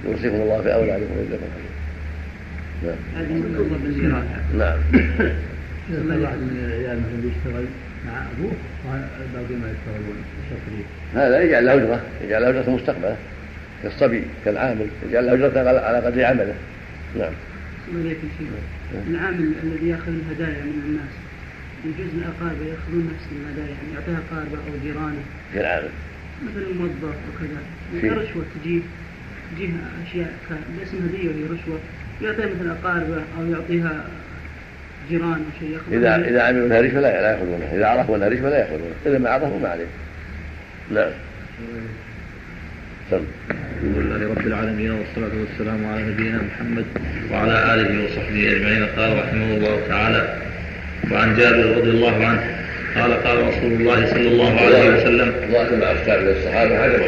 يوصيكم الله في أولادكم ويجزاكم نعم هذه مطلوبة بالميراث نعم. (coughs) واحد من العيال مثلا يشتغل مع أبوه والباقي ما يشتغلون هذا يجعل له أجرة يجعل له أجرة مستقبله كالصبي كالعامل يجعل له أجرة على- قدر عمله. نعم. شيء العامل الذي يأخذ الهدايا من الناس يجوز الأقاربة يأخذون نفس الهدايا يعني يعطيها أقاربه أو جيرانه. كالعامل مثلا موظف وكذا في- رشوة تجيه تجيها أشياء ك- باسم هدية وهي رشوة يعطيها مثلا أقاربه أو يعطيها جيران أو شيء إذا إذا عملوا أنها رشوة لا لا يأخذونها. إذا عرفوا أنها رشوة لا يأخذونها. إذا ما عرفوا ما عليه نعم سم الحمد لله رب العالمين والصلاة والسلام على نبينا محمد وعلى آله وصحبه أجمعين. قال رحمه الله تعالى وعن جابر رضي الله عنه قال قال رسول الله صلى الله عليه وسلم الله مع أفتاء من الصحابة هذا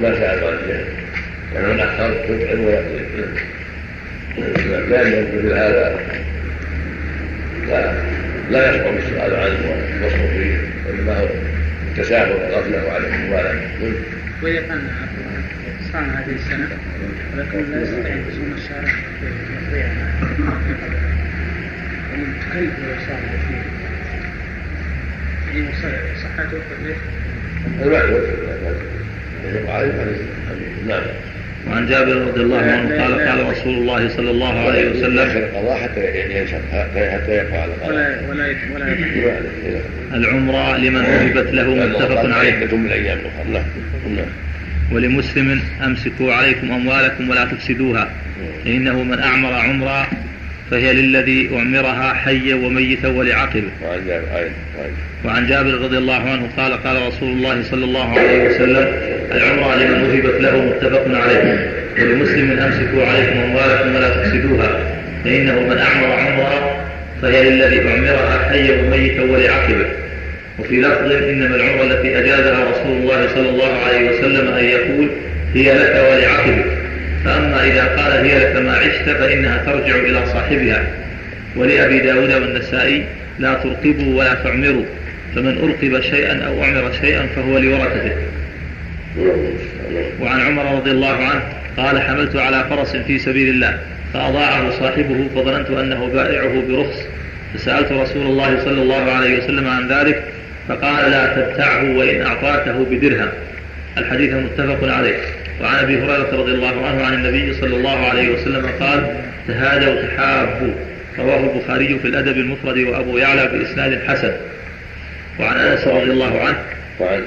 ما عن الجهل يعني من أحسن تدعم ويقضي لأن مثل هذا لا لا يشعر بالسؤال عنه والنصر فيه وإنما هو التساهل والغفلة وعدم المبالاة وإذا كان صام هذه السنة ولكن لا يستطيع أن يصوم الشهر يضيع كيف صام فيه؟ يعني صحته ليش؟ المعلوم نعم وعن جابر رضي الله عنه قال قال رسول الله صلى الله عليه وسلم القضاء حتى حتى يقع ولا ولا ولا العمرة لمن وهبت له متفق عليه نعم نعم ولمسلم امسكوا عليكم اموالكم ولا تفسدوها فانه من اعمر عمرا فهي للذي أعمرها حيا وميتا ولعقبه وعن جابر وعن جابر رضي الله عنه قال قال رسول الله صلى الله عليه وسلم العمرة لمن وهبت له متفق عليه. ولمسلم أمسكوا عليكم أموالكم ولا تفسدوها. فإنه من أعمر عمرا فهي للذي أعمرها حيا وميتا ولعقبه وفي لفظ إنما العمرة التي أجازها رسول الله صلى الله عليه وسلم أن يقول هي لك ولعقبك. فأما إذا قال هي لك ما عشت فإنها ترجع إلى صاحبها. ولأبي داود والنسائي لا ترقبوا ولا تعمروا. فمن أرقب شيئا أو أعمر شيئا فهو لورثته. وعن عمر رضي الله عنه قال حملت على فرس في سبيل الله فأضاعه صاحبه فظننت أنه بائعه برخص. فسألت رسول الله صلى الله عليه وسلم عن ذلك فقال لا تبتعه وإن أعطاته بدرهم. الحديث متفق عليه. وعن أبي هريرة رضي الله عنه عن النبي صلى الله عليه وسلم قال تهادوا تحابوا رواه البخاري في الأدب المفرد وأبو يعلى بإسناد حسن. وعن أنس رضي الله عنه وعن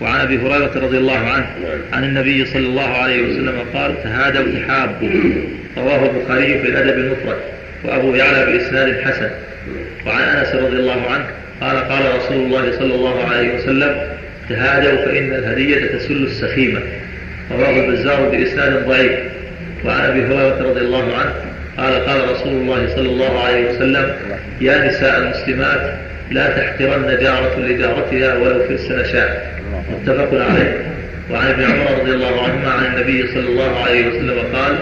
وعن أبي هريرة رضي الله عنه عن النبي صلى الله عليه وسلم قال تهادوا تحابوا رواه البخاري في الأدب المفرد وأبو يعلى بإسناد حسن. وعن أنس رضي الله عنه قال قال رسول الله صلى الله عليه وسلم تهادوا فان الهدية تسل السخيمة. رواه البزار بإسناد ضعيف. وعن أبي هريرة رضي الله عنه قال قال رسول الله صلى الله عليه وسلم يا نساء المسلمات لا تحقرن جارة لجارتها ولو في السنة متفق عليه. وعن ابن عمر رضي الله عنهما عن النبي صلى الله عليه وسلم قال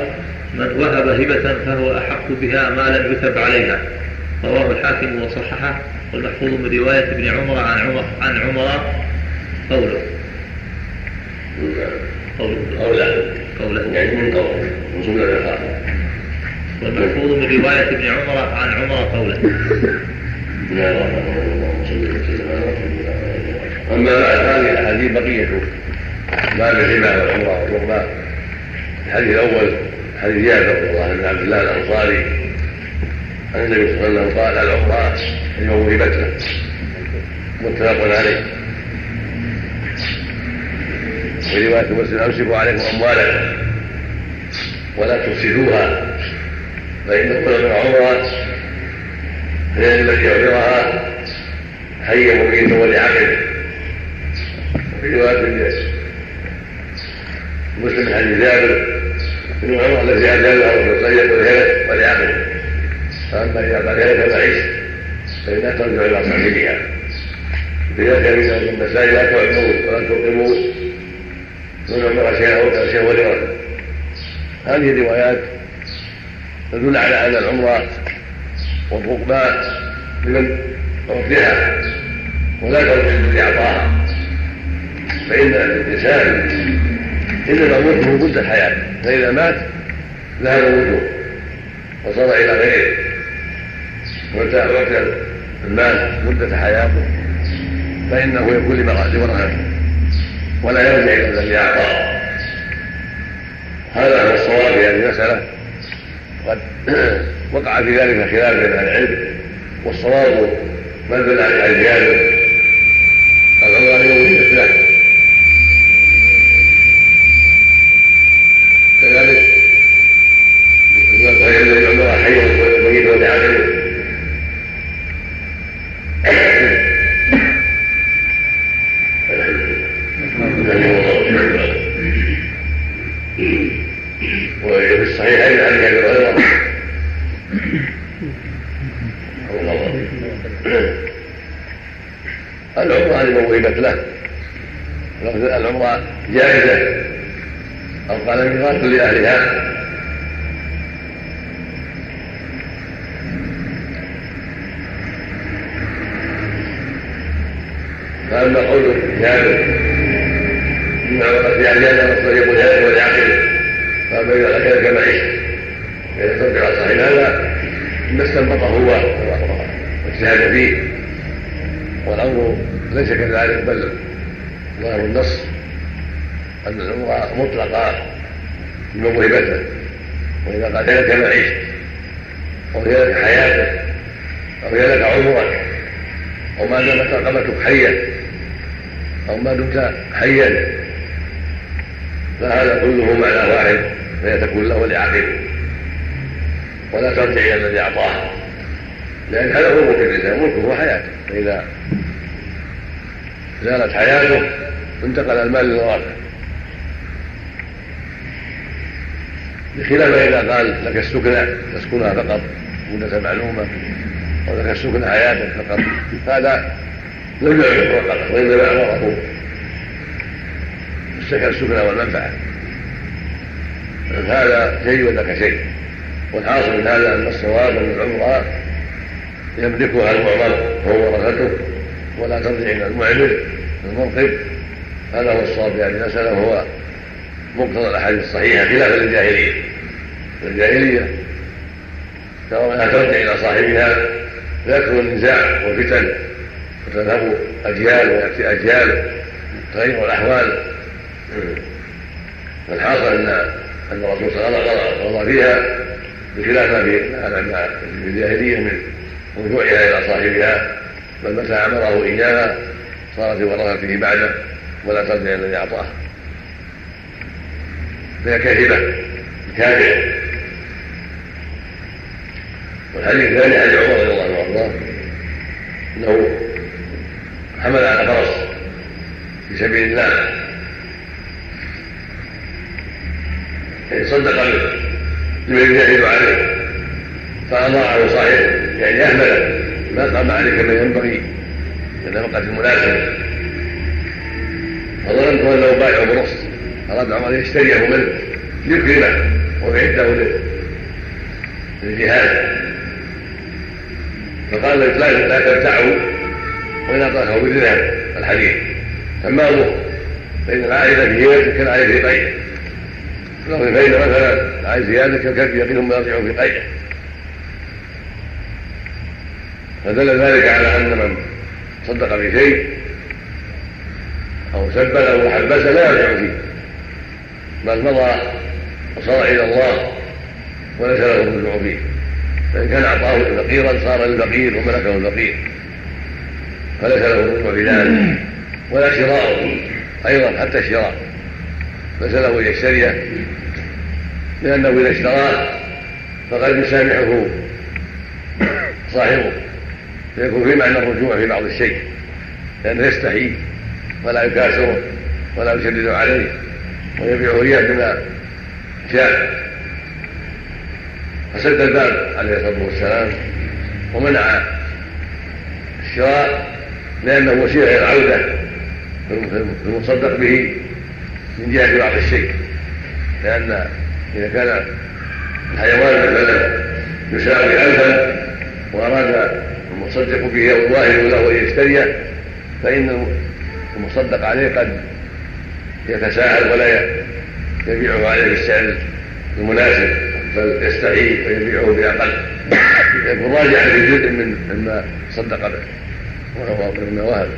من وهب هبة فهو أحق بها ما لم يثب عليها. رواه الحاكم وصححه والمحفوظ من رواية ابن عمر عن عمر عن عمر قوله قوله قوله قوله يعني من قوله وصول الرخاء والمحفوظ من رواية ابن عمر عن عمر قوله. أما بعد هذه الأحاديث بقية. ما الربا والعمرة والرغبة الحديث الأول حديث جابر رضي الله بن عبد الله الأنصاري. عن النبي صلى الله عليه وسلم قال العمرة وهبت له متفق عليه. في رواية مسلم أمسكوا عليكم أموالكم ولا تفسدوها فإن كل من عمرها هي التي يعبرها حيا مميتا ولعقل وفي رواية مسلم حديث جابر من عمر التي أجازها وتصيد الهلك ولعقل فأما إذا قال هلك فعيش فإنها ترجع إلى صاحبها. لذلك من النسائي لا تعلمون ولا تقيمون من عمر شيئا ولورثه هذه الروايات تدل على أن العمره والركبات لمن ربها ولا ترد لاعطاها فإن الإنسان انما موته مدة حياته فإذا مات ذهب موته وصار إلى غيره. وانتهى المال مدة حياته فإنه يكون لورثته ولا يرجع إلى الذي أعطاه. هذا هو الصواب في هذه المسألة. وقد (clears throat) وقع في ذلك خلاف بين أهل العلم والصواب ما دل على جابر العمر يوم مثله كذلك الذي عمر حي وميت ولعقله (clears throat) وفي الصحيحين عن ابي هريره العمره لمن وهبت له العمرة جائزة أو قال ميقات لأهلها فأما قول جابر الرسول يقول هذا هو العاقل فأما إذا غير كما إذا ترجع صحيح هذا ما استنبطه هو. واجتهد فيه. والأمر ليس كذلك بل ظاهر النص أن العمر مطلقة بموهبته وإذا قال ما عشت أو لك حياتك أو لك عمرك أو ما دامت رقبتك حيا أو ما دمت حيا فهذا كله معنى واحد فهي تكون له لعاقبه ولا ترجع إلى الذي أعطاه. لأن هذا هو ملك الإنسان ملكه هو حياته. فإذا زالت حياته انتقل المال للورثة بخلاف إذا قال لك السكنى تسكنها فقط مدة معلومة أو لك السكنى حياتك فقط هذا لم يعرف وإنما أمره. السكن السكنى والمنفعة. هذا شيء وذاك شيء. والحاصل من هذا أن الصواب أن العمرة يملكها المعمر وهو ورثته ولا ترجع إلى المعمر المنقذ. هذا هو الصواب في هذه المسألة وهو مقتضى الأحاديث الصحيحة خلافا للجاهلية. الجاهلية ترى ترجع إلى صاحبها فيكثر النزاع والفتن وتذهب أجيال ويأتي أجيال تغير الأحوال. فالحاصل أن أن الرسول صلى الله عليه وسلم قضى فيها بخلاف ما في الجاهلية من رجوعها إلى صاحبها بل متى أمره إياها صارت ورثته بعده ولا ترجع الذي أعطاه. فهي كاذبة كاذبة والحديث الثاني حديث عمر رضي الله عنه إنه حمل على فرس في سبيل الله. يعني صدق لمن يجاهد عليه. فأضاعه صاحبه. يعني أهمله ما قام عليه كما ينبغي. من الوقت المناسب فظننت أنه بايع برخص أراد عمر أن يشتريه منه ليكرمه ويعده للجهاد. فقال لا لا تبتعه وإن أعطاكه بدرهم الحديث. سماه فإن العائدة في هيبته كالعائدة في قيده فإن مثلا عايز زيادة كالكلب يقينهم يرجع في قيده فدل ذلك على أن من صدق بشيء أو سبل أو حبس لا يرجع فيه. بل مضى وصار إلى الله وليس له الرجوع فيه. فإن كان أعطاه فقيرا صار للفقير وملكه الفقير. فليس له الرجوع في ذلك. ولا شراء أيضا حتى الشراء. ليس له أن يشتريه لأنه إذا اشتراه فقد يسامحه صاحبه فيكون في معنى الرجوع في بعض الشيء لأنه يستحي ولا يكاسره ولا يشدد عليه ويبيعه إياه بما شاء فسد الباب عليه الصلاة والسلام ومنع الشراء لأنه وسيلة إلى العودة في المصدق به من جهة بعض الشيء لأن إذا كان الحيوان مثلا يساوي ألفا وأراد المصدق به أو الواهب له أن يشتريه فإن المصدق عليه قد يتساهل ولا يبيعه عليه بالسعر المناسب بل يستحي ويبيعه بأقل. يكون راجعا في جزء من مما صدق به. وهب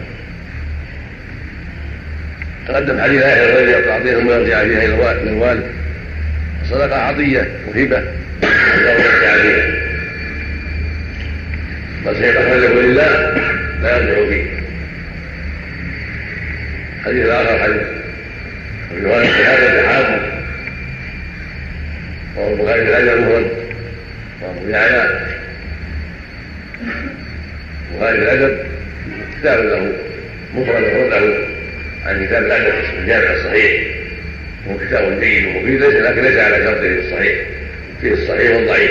تقدم حديث عائشه الرجل تعطيهم ويرجع فيها إلى الوالد الصدقه عطيه وهبه يرجع فيها بل شيء أخرجه لله لا يرجع فيه. الحديث الآخر حديث. رواية هذا تحاكم وهو البخاري في الأدب مفرد وأبو يعلى البخاري في الأدب. كتاب له. مفرد له عن كتاب الادب الجامع الصحيح. وهو كتاب جيد ومفيد ليس لكن ليس على شرطه الصحيح. فيه الصحيح والضعيف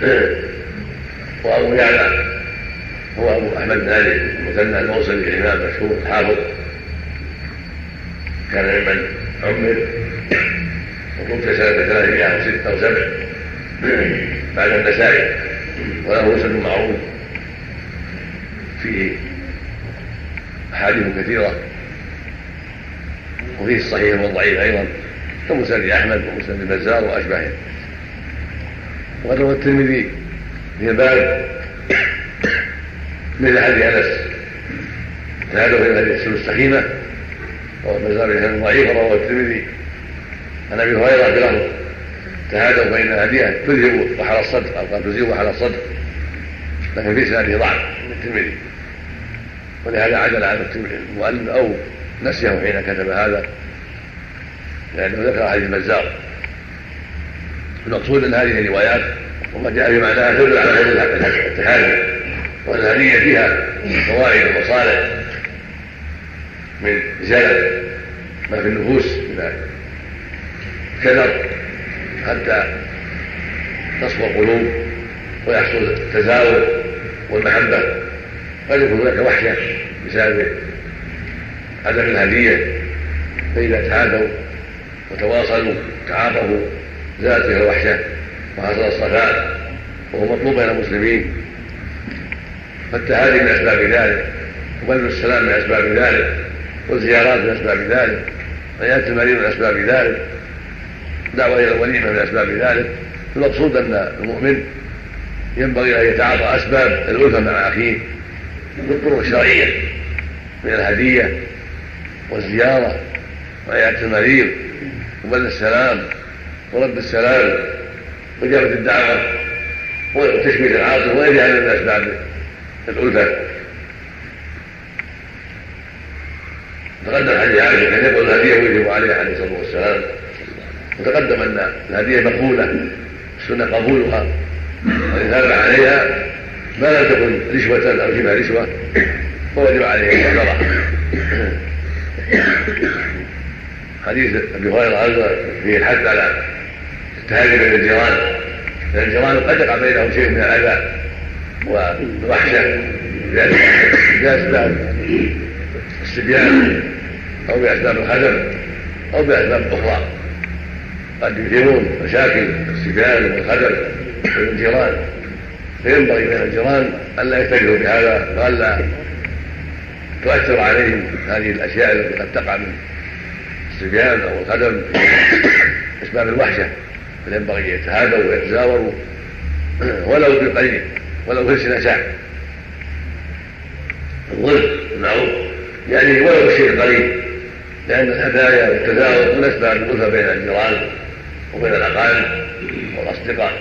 (clears throat) وأبو يعلى هو أبو أحمد علي المثنى الموصلي الإمام مشهور الحافظ. كان ممن عمر وكنت سنة 306 أو 7 بعد النسائي. وله مسند معروف. فيه أحاديث كثيرة. وفيه الصحيح والضعيف أيضا كمسند أحمد ومسند البزار وأشباهه. وقد روى الترمذي في الباب مثل حديث أنس. هذا في حديث السخيمة. والبزار في ضعيف رواه الترمذي عن أبي هريرة بلفظ تهادوا فإن الهدية تذهب وحل الصدر أو قال تزيل وحل الصدر لكن في سنده ضعف من الترمذي. ولهذا عدل عن المؤلف أو نسيه حين كتب هذا لأنه ذكر حديث البزار. المقصود أن هذه الروايات وما جاء في معناها تدل على فضل التحالي وأن الهدية فيها فوائد ومصالح من زلل ما في النفوس من الكدر حتى تصفو القلوب ويحصل التزاور والمحبة. قد يكون هناك وحشة بسبب عدم الهدية فإذا تهادوا وتواصلوا تعاطفوا زالت تلك الوحشة وحصل الصفاء وهو مطلوب بين المسلمين. فالتهادي من أسباب ذلك وبذل السلام من أسباب ذلك والزيارات من أسباب ذلك عيادة المريض من أسباب ذلك دعوة إلى الوليمة من أسباب ذلك. المقصود أن المؤمن ينبغي أن يتعاطى أسباب الألفة مع أخيه بالطرق الشرعية من الهدية والزيارة وعيادة المريض وبذل السلام ورد السلام وإجابة الدعوة وتشميت العاطف وغير هذا من أسباب الألفة. تقدم حديث عائشة كان يقول الهدية ويجب عليها عليه الصلاة والسلام. وتقدم أن الهدية مقبولة السنة قبولها. وإن ثاب عليها ما لم تكن رشوة أو شبه رشوة فوجب عليه الصدقة حديث أبي هريرة أيضا فيه الحث على التهادي بين الجيران. لأن الجيران قد يقع بينهم شيء من الأذى والوحشة. بأسباب الصبيان أو بأسباب الخدم أو بأسباب أخرى. قد يثيرون مشاكل الصبيان والخدم بين الجيران. فينبغي بين الجيران ألا يتجهوا بهذا وألا تؤثر عليهم هذه الأشياء التي قد تقع من الصبيان أو الخدم أسباب الوحشة فينبغي يتهادوا ويتزاوروا ولو بالقليل ولو في سنة الظلم المعروف يعني ولو الشيء القليل لأن الهدايا والتزاور من أسباب الألفة بين الجيران وبين الأقارب والأصدقاء.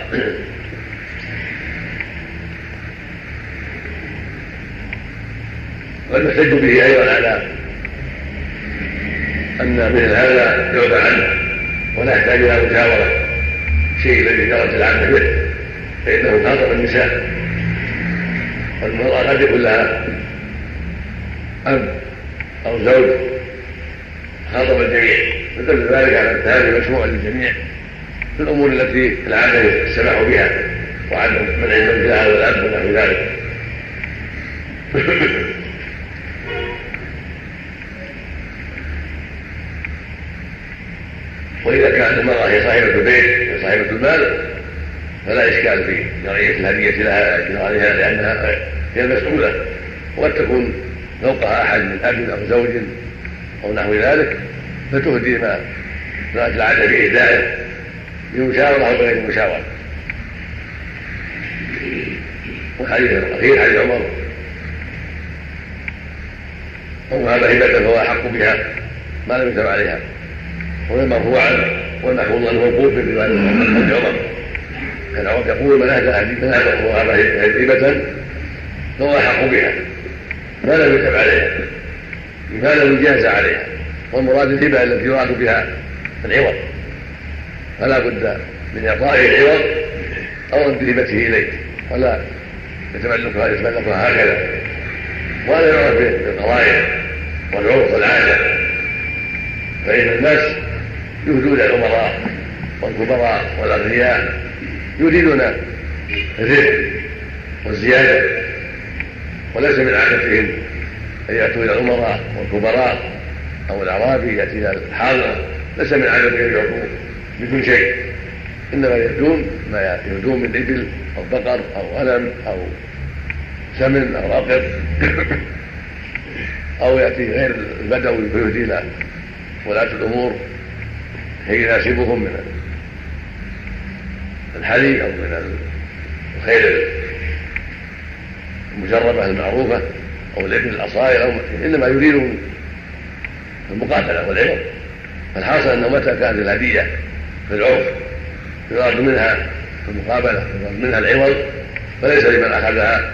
قد يحتج به أيضا على أن مثل هذا يعفى عنه ولا يحتاج إلى مجاورة شيء الذي جرت العادة به فإنه خاطب النساء. والمرأة قد يكون لها أب أو زوج. خاطب الجميع. فدل ذلك على أن هذه مشروع للجميع. في الأمور التي العادة السماح بها وعدم منع زوجها والأب ونحو ذلك. (laughs) وإذا كانت المرأة هي صاحبة البيت هي صاحبة المال فلا إشكال في جرية الهدية لها عليها لأنها هي المسؤولة. وقد تكون فوقها أحد من أب أو زوج أو نحو ذلك فتهدي ما جرت العادة في إهدائه بمشاورة أو بغير مشاورة. والحديث الأخير حديث عمر. وهذا هبة فهو أحق بها ما لم يتب عليها. عنه والمحفوظ عنه موقوف في رواية عمر كان يقول من أهدى من أهدى وهذا هبة فهو أحق بها. ما لم يتب عليها؟ ما لم يجاز عليها؟ والمراد الهبة التي يراد بها العوض. فلا بد من إعطائه العوض أو رد هبته إليه. ولا يتملكها يتملكها هكذا. ولا يعرف بالقضايا والعرف والعادة. فإن الناس يهدون الأمراء والكبراء والأغنياء يريدون الرزق والزيادة. وليس من عادتهم أن يأتوا إلى الأمراء والكبراء أو الأعرابي يأتي إلى الحاضرة ليس من عدد يعطون بدون شيء. إنما يأتون ما يأتون من إبل أو بقر أو غنم أو سمن أو رقب. أو يأتي غير البدوي فيهدي إلى ولاة الأمور. كي يناسبهم من الحلي أو من الخير المجربة المعروفة أو الابن الأصائر أو إنما يريد المقاتلة والعوض فالحاصل أنه متى كانت الهدية في العرف يراد منها في المقابلة يراد منها العوض فليس لمن أخذها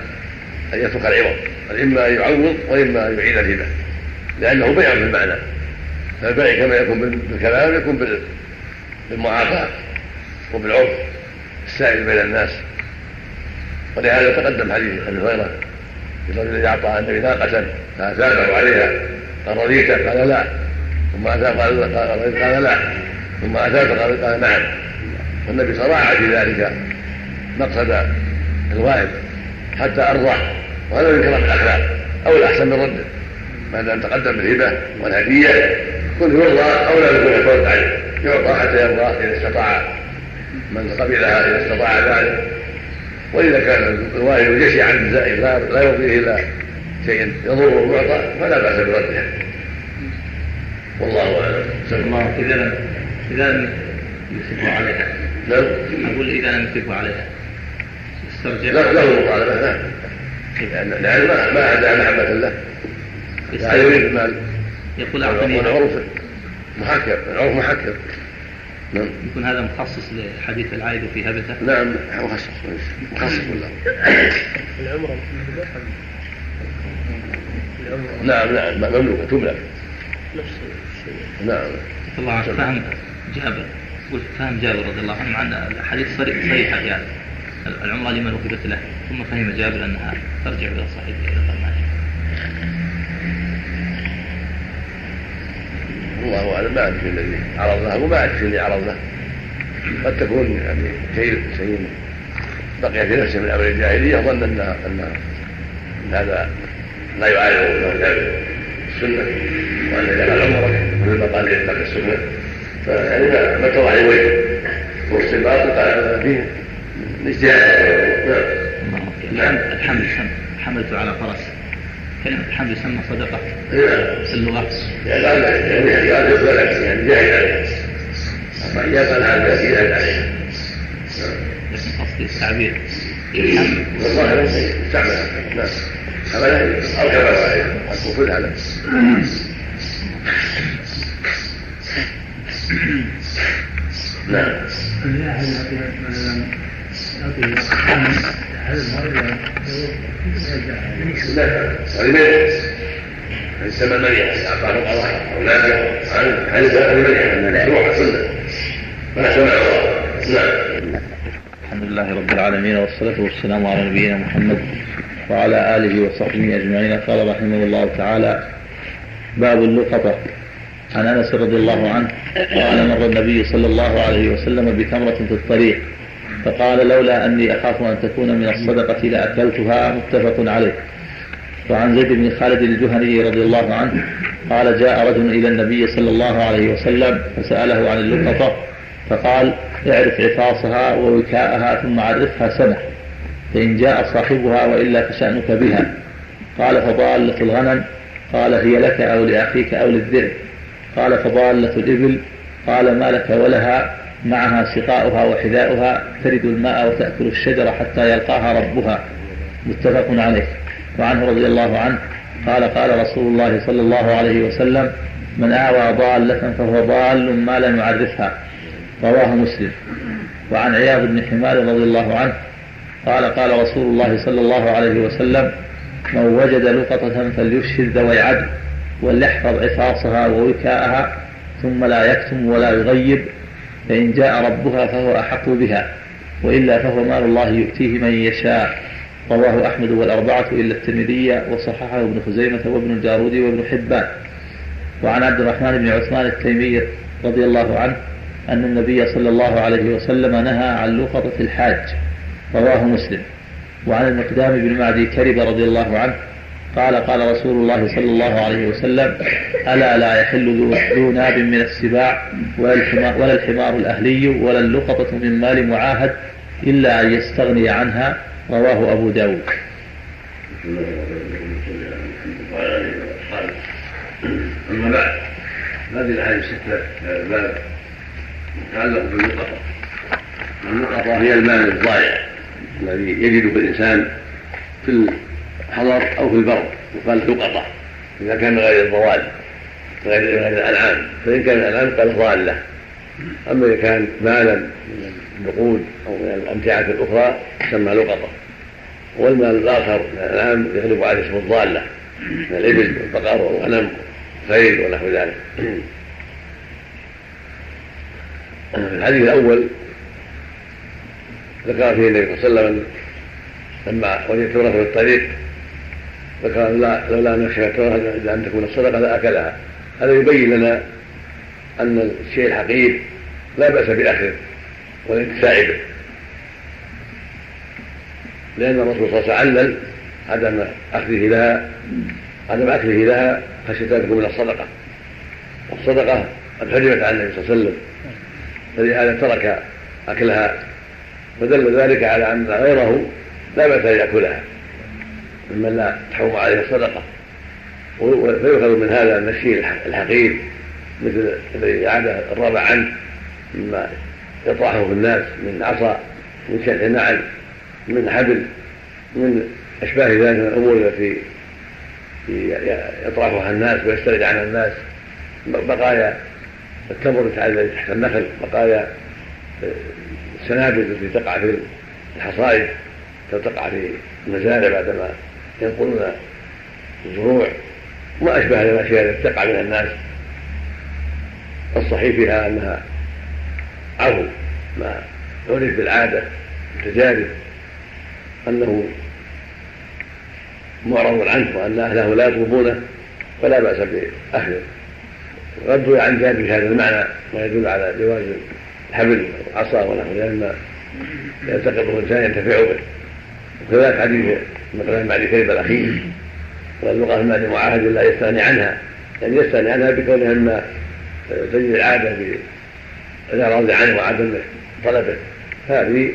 أن يترك العوض بل إما يعوض وإما يعيد الهبة لأنه بيع في المعنى. فالبيع كما يكون بالكلام يكون بالمعافاة وبالعرف السائل بين الناس. ولهذا تقدم حديث أبي هريرة الرجل أعطى النبي ناقه فاثابه عليها قال رضيت قال لا. ثم اثاب قال قال لا. ثم اثاب قال قال نعم. والنبي صراع في ذلك مقصد الوائد حتى ارضاه وهذا من كرم الأخلاق أو الأحسن من رده بعد أن تقدم بالهبة والهدية. كن يرضى أو لا يكون يترد عليه. يعطى حتى يرضى إذا استطاع من قبلها إذا استطاع ذلك. وإذا كان الوالد جشعا زائد لا يرضيه الا شيء يضره المعطى فلا بأس برده. والله أعلم. اذا إذا لم يمسكوا عليها. نعم. أقول إذا لم يمسكوا عليها. استرجع. لا له مطالبه نعم لأن ما ما ادى محبه له لا يريد المال. يقول أعطني والعرف محكر العرف محكر نعم. يكون هذا مخصص لحديث العائد في هبته؟ نعم مخصص مخصص بالله العمرة نعم نعم مملوكة تملك. نفس الشيء نعم الله عنه فهم جابر قلت فهم جابر رضي الله عنه مع الحديث صريحة في هذا. العمرة لمن وهبت له. ثم فهم جابر أنها ترجع إلى صاحبها إلى قرنها الله اعلم ما ادري الذي عرض له وما ادري الذي عرض له قد تكون يعني شيء شيء بقي في نفسه من أمر الجاهلية ظن أن أن هذا لا يعارض السنة وأن اذا قال عمره مثل ما قال يتبع السنة. فيعني ما اتضح لوجهه واستنباط قال فيه اجتهاد نعم. الحمل حملت على فرس. كلمة الحمد يسمى صدقة. في اللغة يعني يعني قال يقبل يعني جاهد عليها أما إذا قال هذا يزيد عليها لكن قصدي التعبير. والظاهر استعمل نعم. حمله أو عليها الكفر على نعم. عن سمى نعم الحمد لله رب العالمين والصلاة والسلام على نبينا محمد وعلى آله وصحبه أجمعين. قال رحمه الله تعالى باب اللقطة. عن أنس رضي الله عنه قال مر النبي صلى الله عليه وسلم بتمرة في الطريق. فقال لولا أني أخاف أن تكون من الصدقة لأكلتها متفق عليه. وعن زيد بن خالد الجهني رضي الله عنه قال جاء رجل إلى النبي صلى الله عليه وسلم فسأله عن اللقطة فقال اعرف عفاصها ووكاءها ثم عرفها سنة فإن جاء صاحبها وإلا فشأنك بها. قال فضالة الغنم قال هي لك أو لأخيك أو للذئب؟ قال فضالة الإبل قال ما لك ولها؟ معها سقاؤها وحذاؤها ترد الماء وتأكل الشجر حتى يلقاها ربها. متفق عليه. وعنه رضي الله عنه قال قال رسول الله صلى الله عليه وسلم من آوى ضالة فهو ضال ما لم يعرفها. رواه مسلم. وعن عياض بن حمار رضي الله عنه قال قال رسول الله صلى الله عليه وسلم من وجد لقطة فليفشل ذوي عدل وليحفظ عفاصها ووكاءها ثم لا يكتم ولا يغيب فإن جاء ربها فهو أحق بها وإلا فهو مال الله يؤتيه من يشاء. رواه أحمد والأربعة إلا الترمذي وصححه ابن خزيمة وابن الجارود وابن حبان. وعن عبد الرحمن بن عثمان التيمي رضي الله عنه أن النبي صلى الله عليه وسلم نهى عن لقطة الحاج رواه مسلم. وعن المقدام بن معدي كرب رضي الله عنه قال قال رسول الله صلى الله عليه وسلم ألا لا يحل ذو ناب من السباع ولا الحمار, ولا الحمار الأهلي ولا اللقطة من مال معاهد إلا أن يستغني عنها. رواه أبو داود. أما بعد هذه الأحاديث الستة باب متعلق باللقطة. اللقطة هي المال الضائع الذي يجده الإنسان في الحضر أو في البر يقال لقطة إذا كان غير الضوال غير غير الأنعام فإن كان الأنعام قال ضالة. أما إذا كان مالا من النقود أو من الأمتعة الأخرى تسمى لقطة والمال الآخر من الأنعام يغلب عليه اسم الضالة من الإبل والبقر والغنم والخيل ونحو ذلك. الحديث الأول ذكر فيه النبي صلى الله عليه وسلم لما وجد تمرة في الطريق ذكر لولا أن يخشى أن تكون الصدقة لأكلها. هذا يبين لنا أن الشيء الحقير لا بأس بأخذه والانتفاع به. لأن الرسول صلى الله عليه وسلم علل عدم أخذه لها عدم أكله لها خشيه ان تكون من الصدقة. والصدقه قد حرمت عن النبي صلى الله عليه وسلم. فلهذا ترك أكلها فدل ذلك على أن غيره لا بأس أن يأكلها. ممن لا تحرم عليه الصدقة. فيؤخذ من هذا الشيء الحقير مثل الذي عاد الرابع عنه مما يطرحه في الناس من عصا من شرح نعل من حبل من أشباه ذلك من الأمور التي يطرحها الناس ويسترد عنها الناس. بقايا التمر الذي تحت النخل بقايا السنابل التي تقع في الحصائد تقع في المزارع بعدما ينقلون الزروع وما أشبه الأشياء التي تقع من الناس. الصحيح فيها أنها عفو ما عرف بالعادة التجارب أنه معرض عنه وأن أهله لا يطلبونه فلا بأس بأخذه ردوا عن جابر هذا المعنى ما يدل على جواز الحبل والعصا ونحو لأن يلتقطه الإنسان ينتفع به. وكذلك حديث مثلا بعد كلمة الأخير. واللغة المال معاهد لا يستغني عنها. يعني يستغني عنها بكونها مما تجد العادة بالإعراض عنه وعدم طلبه. هذه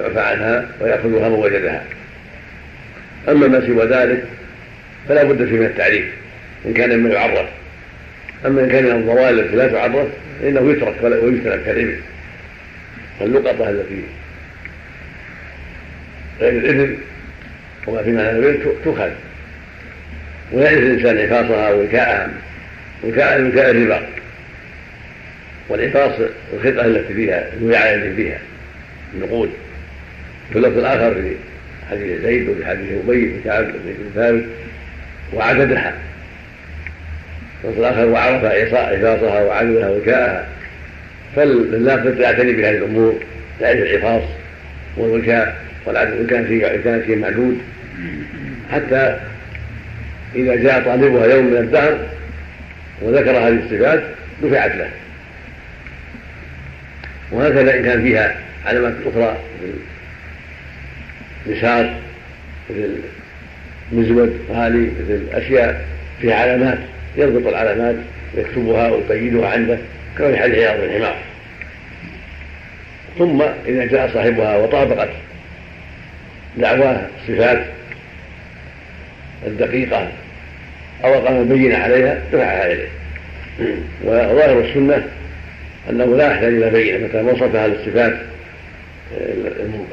يعفى عنها ويأخذها من وجدها أما ما سوى ذلك فلا بد فيه من التعريف إن كان مما يعرف. أما إن كان من الضوال التي لا تعرف فإنه يترك ويجتنب كالإبل واللقطة التي غير الإبل وما في معنى الإبل تؤخذ. ويعرف الإنسان عفاصها ووكاءها وكاء وكاء الربا. والعفاص الخطأ التي فيها الوعاية فيها النقود. في اللفظ الآخر في حديث زيد وفي حديث أبي بن كعب بن ثابت وعددها. اللفظ الآخر وعرف عفاصها وعددها وكاءها فالنافذ يعتني بهذه الأمور. يعرف العفاص والوكاء والعدد إن كان في كان شيء معدود. حتى إذا جاء طالبها يوم من الدهر وذكر هذه الصفات دفعت له. وهكذا إن كان فيها علامات أخرى مثل نسار مثل مزود غالي مثل أشياء فيها علامات يربط العلامات يكتبها ويقيدها عنده كما في حديث عياض الحمار ثم إذا جاء صاحبها وطابقت دعواه الصفات الدقيقة أو أقام البينة عليها دفعها إليه. وظاهر السنة أنه لا يحتاج إلى بينة متى وصفها للصفات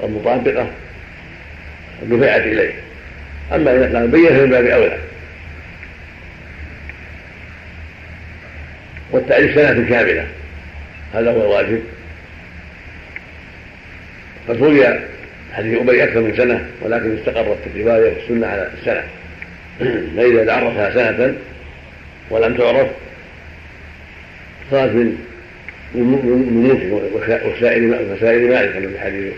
المطابقة دفعت إليه. أما إذا كان بينة فمن باب أولى. والتعريف سنة كاملة. هذا هو الواجب. قد روي حديث أبي أكثر من سنة ولكن استقرت الرواية والسنة على السنة فإذا تعرفها سنة ولم تعرف صارت من من ملك وسائر وسائر مالك كما في حديث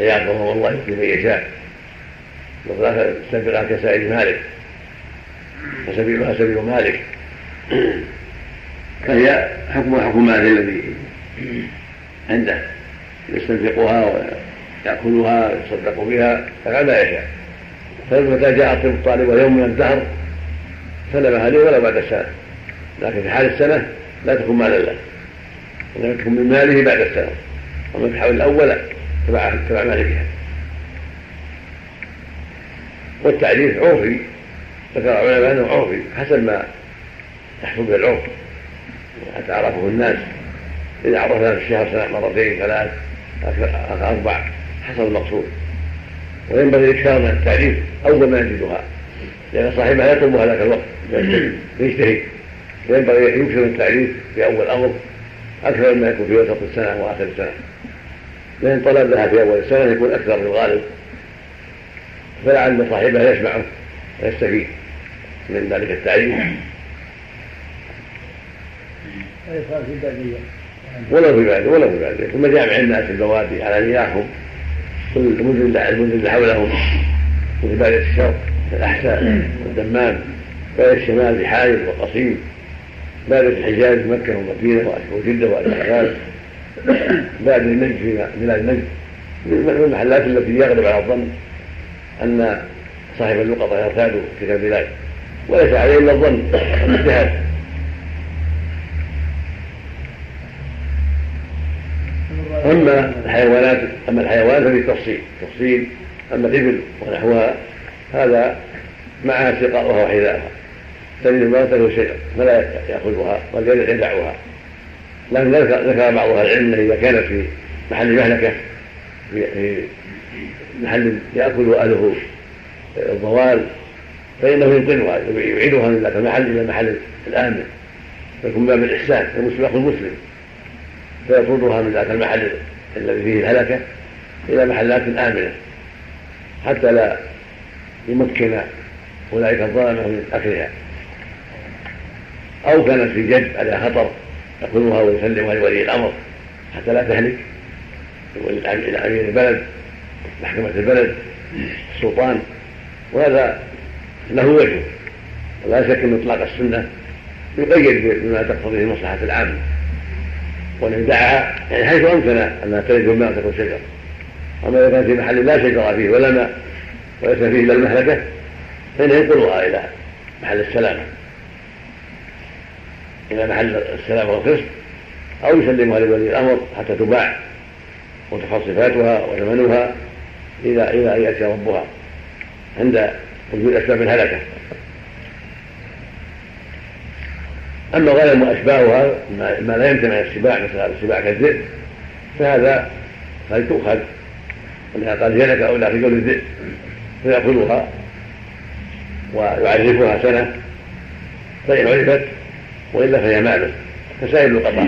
عياض رحمه الله يؤتي من يشاء. وقال سبقها كسائر مالك. وسبيلها سبيل مالك. فهي حكمها حكم مالك الذي عنده. يستنفقها ويأكلها ويتصدق بها فعل ما يشاء. فمتى جاء الطب الطالب يوم من الدهر سلمها لي ولا بعد السنة لكن في حال السنة لا تكون مالا له. إنما تكون من ماله بعد السنة ومن في الحول الأول تبع تبع مالكها والتعريف عرفي. ذكر العلماء أنه عرفي. حسب ما يحصل به العرف. حتى عرفه الناس. إذا عرفنا في الشهر سنة مرتين ثلاث أربع حسب المقصود. وينبغي الاكثار من التعريف أول ما يجدها. لأن صاحبها يطلب هذاك الوقت. يجتهد فينبغي يكثر من التعريف في أول الامر أكثر مما يكون في وسط السنة واخر السنة. لأن طلب لها في أول السنة يكون أكثر في الغالب. فلعل صاحبها يسمعه ويستفيد من ذلك التعريف ولو في بعد ولو في بعد ثم جامع الناس البوادي على نياحهم. المدن المدن حولهم مثل بادية الشرق الأحساء والدمام بادية الشمال بحائل وقصيم بادية الحجاز مكة والمدينة وجدة والأحزاب بادية النجد في بلاد النجد من المحلات التي يغلب على الظن أن صاحب اللقطة يرتاد تلك البلاد. وليس عليه إلا الظن والإجتهاد. أما الحيوانات أما الحيوان ففي تفصيل تفصيل أما الإبل ونحوها هذا معها سقاؤها وحذاءها تجد المرأة له شجر فلا يأخذها بل يدعها لكن ذكر بعض أهل العلم إذا كانت في محل مهلكة في محل يأكل أهله الضوال فإنه ينقلها يعيدها من ذاك المحل إلى المحل الآمن فيكون باب الإحسان المسلم أخو المسلم. فيطردها من ذاك المحل الذي فيه الهلكة إلى محلات آمنة حتى لا يمكن أولئك الظلمة من أكلها. أو كانت في جد على خطر يأخذها ويسلمها لولي الأمر حتى لا تهلك إلى أمير البلد محكمة البلد السلطان وهذا له وجه. ولا شك إن إطلاق السنة يقيد بما تقتضيه المصلحة العامة. وإن دعا يعني حيث امكن انها تلد الماء وتكون شجر أما إذا كان في محل لا شجر فيه ولا ماء وليس فيه إلا المهلكة فإنه ينقلها إلى محل السلامة. إلى محل السلامة والقسط أو يسلمها لولي الأمر حتى تباع وتحفظ صفاتها وثمنها إلى إلى أن يأتي ربها عند وجود أسباب الهلكه أما غنم واشباهها ما لا يمتنع السباع مثل السباع كالذئب فهذا قد تؤخذ. انها قد هلك أو لا في قول الذئب فيأخذها ويعرفها سنة فإن عرفت وإلا فهي ماله كسائر القطع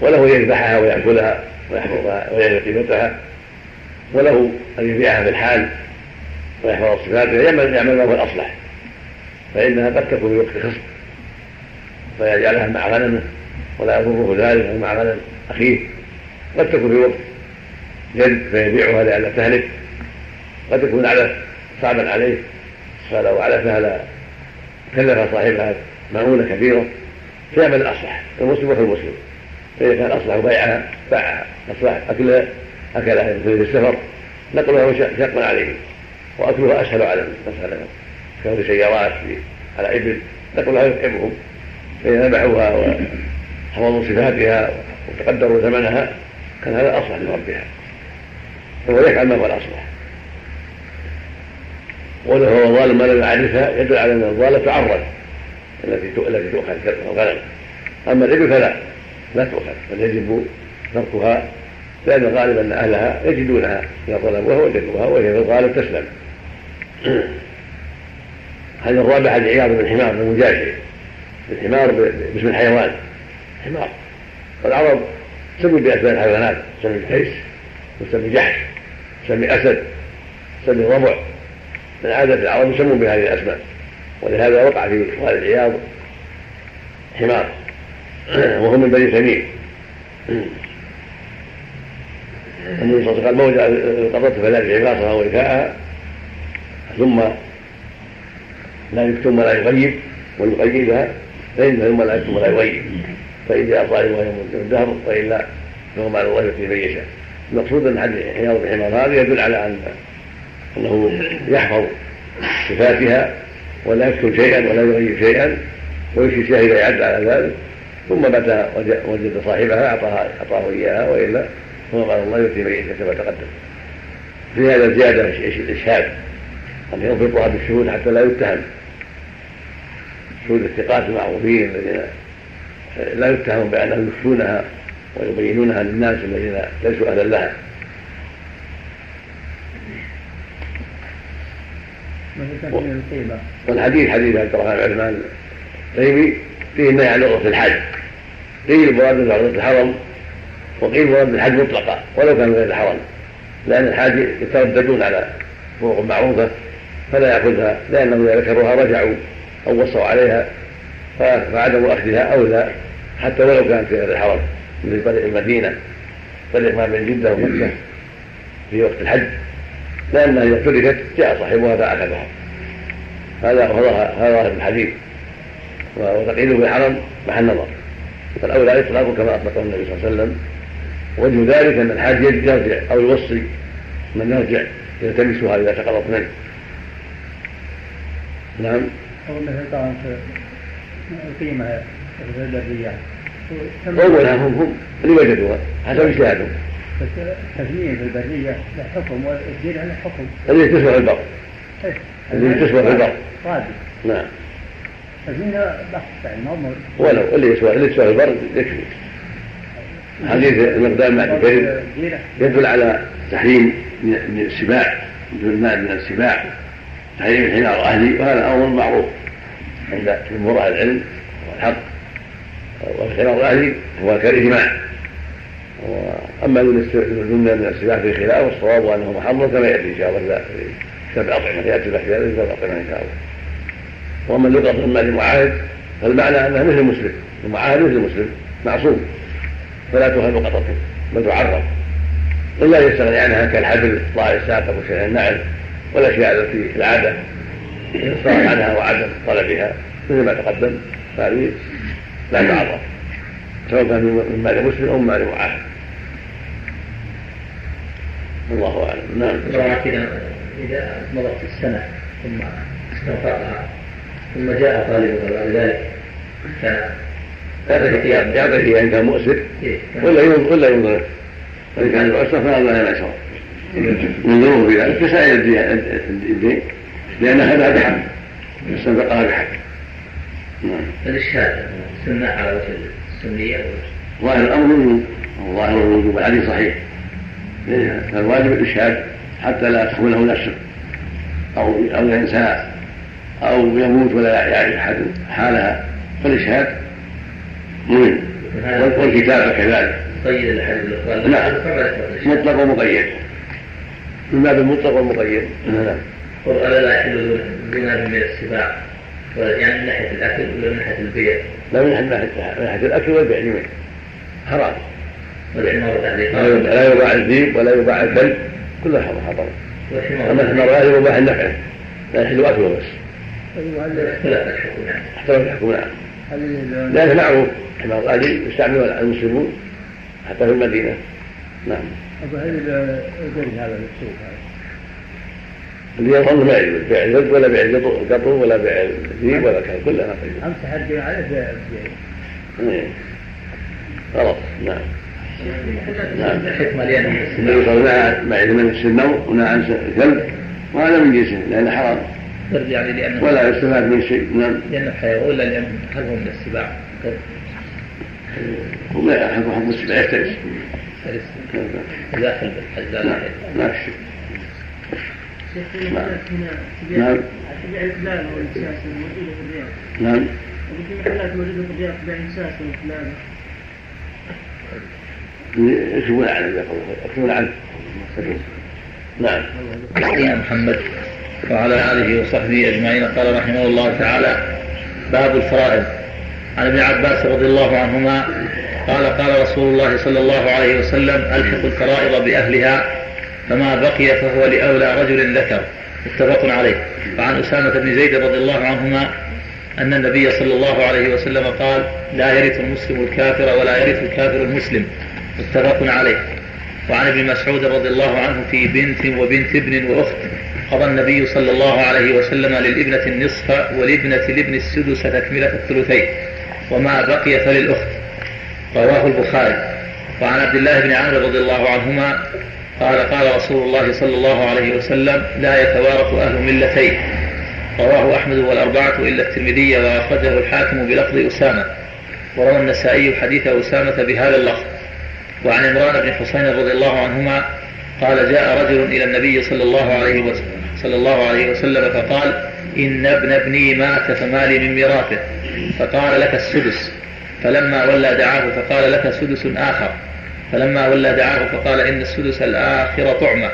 وله يذبحها ويأكلها ويحفظها ويعرف قيمتها وله أن يبيعها في الحال ويحفظ صفاتها يعمل ما هو الأصلح. فإنها قد تكون في وقت خصب فيجعلها مع غنمه ولا يضره ذلك أو مع غنم أخيه. قد تكون في وقت جد فيبيعها لئلا تهلك قد تكون على صعبا عليه. فلو على فهلا كلف صاحبها مؤونة كبيرة. فيعمل الأصلح المسلم وفي المسلم. فإذا كان الأصلح بيعها باعها. أصلح أكلها أكلها في السفر. نقلها شق عليه. واكلها اسهل على مثلا كون سيارات على إبل. نقلها يتعبهم فاذا ذبحوها وحفظوا صفاتها وتقدروا ثمنها كان هذا أصلح لربها فهو يفعل ما هو الأصلح. ولو هو ظالم ما لم يعرفها يدل على أن الظالم تعرض. التي التي تؤخذ كالغنم أما الابل فلا لا تؤخذ. بل يجب تركها لأن الغالب أن أهلها يجدونها إذا طلبوها وجدوها وهي في الغالب تسلم. (clears throat) هذا الرابع عن عياض بن حمار بن مجاشع الحمار باسم الحيوان. حمار. والعرب سموا بأسماء الحيوانات. سمي الحيس وسمي جحش سمي أسد سمي ربع. من عادة العرب يسمون بهذه الأسماء. ولهذا وقع في وادي العياض حمار. (clears throat) وهو من بني تميم. (clears throat) النبي صلى الله عليه وسلم قال موجع القبضة فلا عباصها ووكاءها ثم لا يكتم ولا يغيب ويقيدها لا يكتم ولا يغيب فإن جاء صائم ويوم الدهر وإلا فهو على الله يكفي من يشاء المقصود أن حديث عياض بن حمار هذا يدل على أن أنه يحفظ صفاتها ولا يكتب شيئا ولا يغير شيئا ويمشي شاهد يعد على ذلك. ثم متى وجد صاحبها اعطاها أعطاه إياها وإلا ثم قال الله يؤتي من يشاء كما تقدم. في هذا زياده الاشهاد أن يضبطها بالشهود حتى لا يتهم. شهود الثقات المعروفين الذين لا يتهم بانهم يخفونها ويبينونها للناس الذين ليسوا أهلا لها. والحديث حديث عبد الرحمن بن عثمان التيمي فيه النهي عن عرض الحج. قيل مراد عرض الحرم وقيل مراد الحج مطلقا ولو كان غير الحرم. لأن الحاج يترددون على طرق معروفة فلا يأخذها لأنهم إذا ذكروها رجعوا. أو وصوا عليها فعدم أخذها اولى حتى ولو كانت في غير الحرم مثل طريق المدينة طريق ما بين جدة ومكة في وقت الحج لأنها إذا تركت جاء صاحبها فأخذها. هذا هذا ظاهر الحديث. وتقييده بالحرم محل نظر فالأولى إطلاقه كما أطلقه النبي صلى الله عليه وسلم. وجه ذلك أن الحاج يرجع أو يوصي من يرجع يلتمسها إذا سقطت منه. نعم. القيمة في البرية أولا هم هم اللي وجدوها حسب اجتهادهم بس التثمين في البرية له حكم والدين له حكم اللي تشبه البر. اللي تشبه البر. راجل نعم. التثمين بحث يعني ما ولو اللي يشبه اللي تشبه البر يكفي. حديث المقدام مع الكذب يدل على تحريم من السباع من السباع. تحريم الحمار أهلي وهذا أمر معروف عند جمهور أهل العلم والحق والحمار الأهلي هو كالاجماع واما الجنه من السباع في خلاف والصواب أنه محرم كما يأتي إن شاء الله في الاطعمه يأتي البحث هذا في كتاب الاطعمه إن شاء الله. وأما اللقطه من مال معاهد فالمعنى أنها مثل المسلم المعاهد مثل المسلم معصوم فلا تهل لقطته بل تعرف الا يستغني عنها كالحبل طاع الساق وشيء النعل والأشياء التي العادة صارت عنها وعدم طلبها مثل ما تقدم فهذه لا تعرف سواء كان من مال مسلم أو من مال معاهد. الله أعلم. نعم. إذا إذا مضت السنة ثم استنفقها ثم جاء طالبها بعد ذلك كان يعطي فيها إن كان مؤسر ولا ولا ينظر. وإن كان يؤسر فهذا لا يشرب ينظرون في ذلك كسائر الدين لأن هذا بحق. استنفقها بحق. نعم. الإشهاد سنة على وجه السنية ظاهر الأمر ظاهر الوجوب الحديث صحيح. فالواجب الإشهاد حتى لا تخونه نفسه. أو أو ينسى. أو يموت ولا يعرف أحد حالها. فالإشهاد مهم. والكتابة كذلك. قيد الحديث. نعم. مطلق ومقيد من باب المطلق والمقيد. نعم. قل لا يحل الزنا من السباع. يعني من ناحية الأكل ولا من ناحية البيع؟ لا من ناحية الأكل والبيع جميعا حرام. لا يباع الذيب ولا يباع الكلب كلها حرام أما الحمار لا يباع النفع لا يحل اكله بس اختلف الحكم نعم. لأنه معروف حمار الأهلي يستعمله المسلمون حتى في المدينة. نعم. هل هذا السوق هذا. اللي يظن ما يجوز بيع الزد ولا بيع القطو ولا بيع الذيب ولا كذا كلها ما تجوز امسح البيع عليه بيع غلط نعم. نعم. الحكمة لأن النبي صلى الله عليه وسلم مع من السنو ونهى عن الكلب وهذا من جنسه لأنه حرام. يعني لأنه ولا يستفاد من شيء نعم. لأنه حيوان ولا لأن هل هو من السباع؟ هم لا حكم السباع يختلف نعم نعم موجوده في الرياض. نعم. في الرياض تبيع عنه عنه نعم يا محمد وعلى آله وصحبه أجمعين قال رحمه الله تعالى باب الفرائض عن ابن عباس رضي الله عنهما قال قال رسول الله صلى الله عليه وسلم الحق الفرائض بأهلها فما بقي فهو لأولى رجل ذكر. متفق عليه. وعن أسامة بن زيد رضي الله عنهما أن النبي صلى الله عليه وسلم قال لا يرث المسلم الكافر ولا يرث الكافر المسلم. متفق عليه. وعن ابن مسعود رضي الله عنه في بنت وبنت ابن وأخت قضى النبي صلى الله عليه وسلم للابنة النصف ولابنة الابن السدس تكملة الثلثين. وما بقي فللأخت. رواه البخاري. وعن عبد الله بن عمرو رضي الله عنهما قال قال رسول الله صلى الله عليه وسلم لا يتوارث أهل ملتين رواه أحمد والأربعة إلا الترمذي وأخرجه الحاكم بلفظ أسامة. وروى النسائي حديث أسامة بهذا اللفظ. وعن عمران بن حسين رضي الله عنهما قال جاء رجل إلى النبي صلى الله عليه وسلم صلى الله عليه وسلم فقال إن ابن ابني مات فمالي من ميراثه فقال لك السدس. فلما ولى دعاه فقال لك سدس آخر. فلما ولى دعاه فقال إن السدس الآخر طعمة.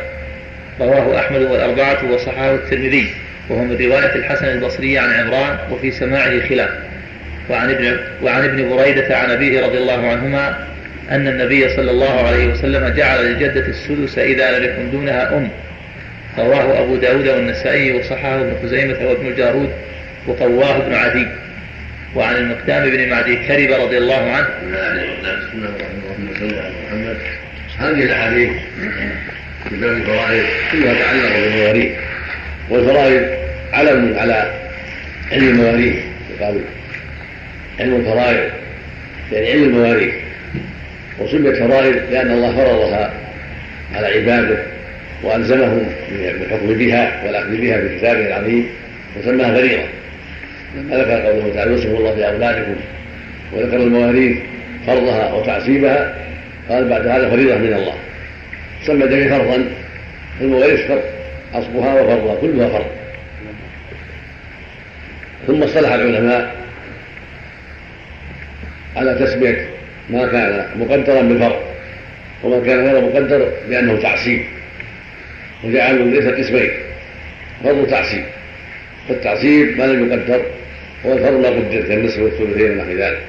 رواه أحمد والأربعة وصححه الترمذي. وهو من رواية الحسن البصري عن عمران وفي سماعه خلاف. وعن ابن وعن ابن بريدة عن أبيه رضي الله عنهما أن النبي صلى الله عليه وسلم جعل للجدة السدس إذا لم يكن دونها أم. رواه أبو داود والنسائي وصححه ابن خزيمة وابن الجارود وقواه ابن عدي. وعن المقدام بن معدي كرب رضي الله عنه. بسم الله الرحمن الرحيم. على محمد. هذه الأحاديث في باب الفرائض كلها تعلق بالمواريث. والفرائض علم على علم المواريث يقال علم الفرائض يعني علم المواريث. وسميت فرائض لأن الله فرضها على عباده وألزمهم بالحكم بها والأخذ بها في كتابه العظيم وسماها فريضة. ذكر قوله تعالى يوصف الله في اولادكم وذكر المواريث فرضها وتعصيبها قال بعد هذا فريضة من الله. سمى ذلك فرضا. المواريث فرض اصلها وفرضها كلها فرض. ثم اصطلح العلماء على تسمية ما كان مقدرا بالفرض وما كان غير مقدر بأنه تعصيب وجعلوا ليس قسمين فرض تعصيب فالتعصيب ما لم يقدر هو الفرض لا قدر كالنصف والثلثين ونحو ذلك.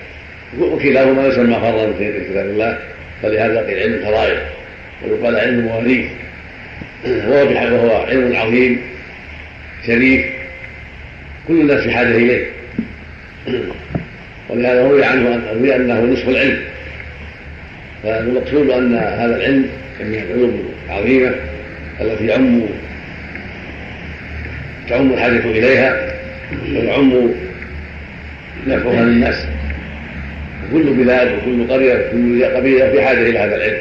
وكلاهما يسمى فرضا في كتاب الله فلهذا قيل علم الفرائض ويقال علم المواريث وهو وهو علم عظيم شريف كل الناس في حاجة إليه. ولهذا روي عنه روي أنه نصف العلم. فالمقصود أن هذا العلم من العلوم العظيمة التي يعم تعم الحاجة إليها ويعم نفعها للناس. كل بلاد وكل قرية وكل قبيلة في حاجة إلى هذا العلم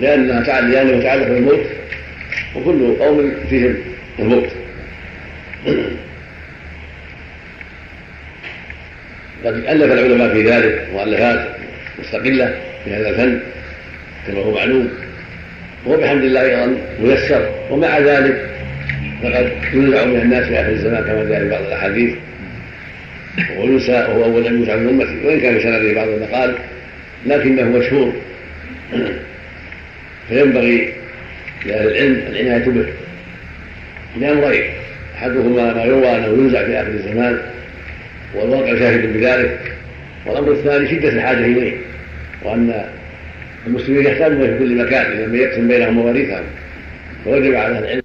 لأنها تعالى لأنه يتعلق بالموت وكل قوم فيهم الموت. قد ألف العلماء في ذلك مؤلفات مستقلة في هذا الفن كما هو معلوم. وهو بحمد الله أيضا ميسر ومع ذلك فقد ينزع من الناس في آخر الزمان كما جاء في بعض الأحاديث. وينسى وهو أول أن ينسى من امته وإن كان بسنده بعض المقال لكنه مشهور. فينبغي لأهل العلم العناية به. لامرين أحدهما ما يروى أنه ينزع في آخر الزمان والواقع شاهد بذلك والأمر الثاني شدة الحاجة إليه وأن المسلمين يحتاجون في كل مكان من يقسم بينهم مواريثهم فوجب على العلم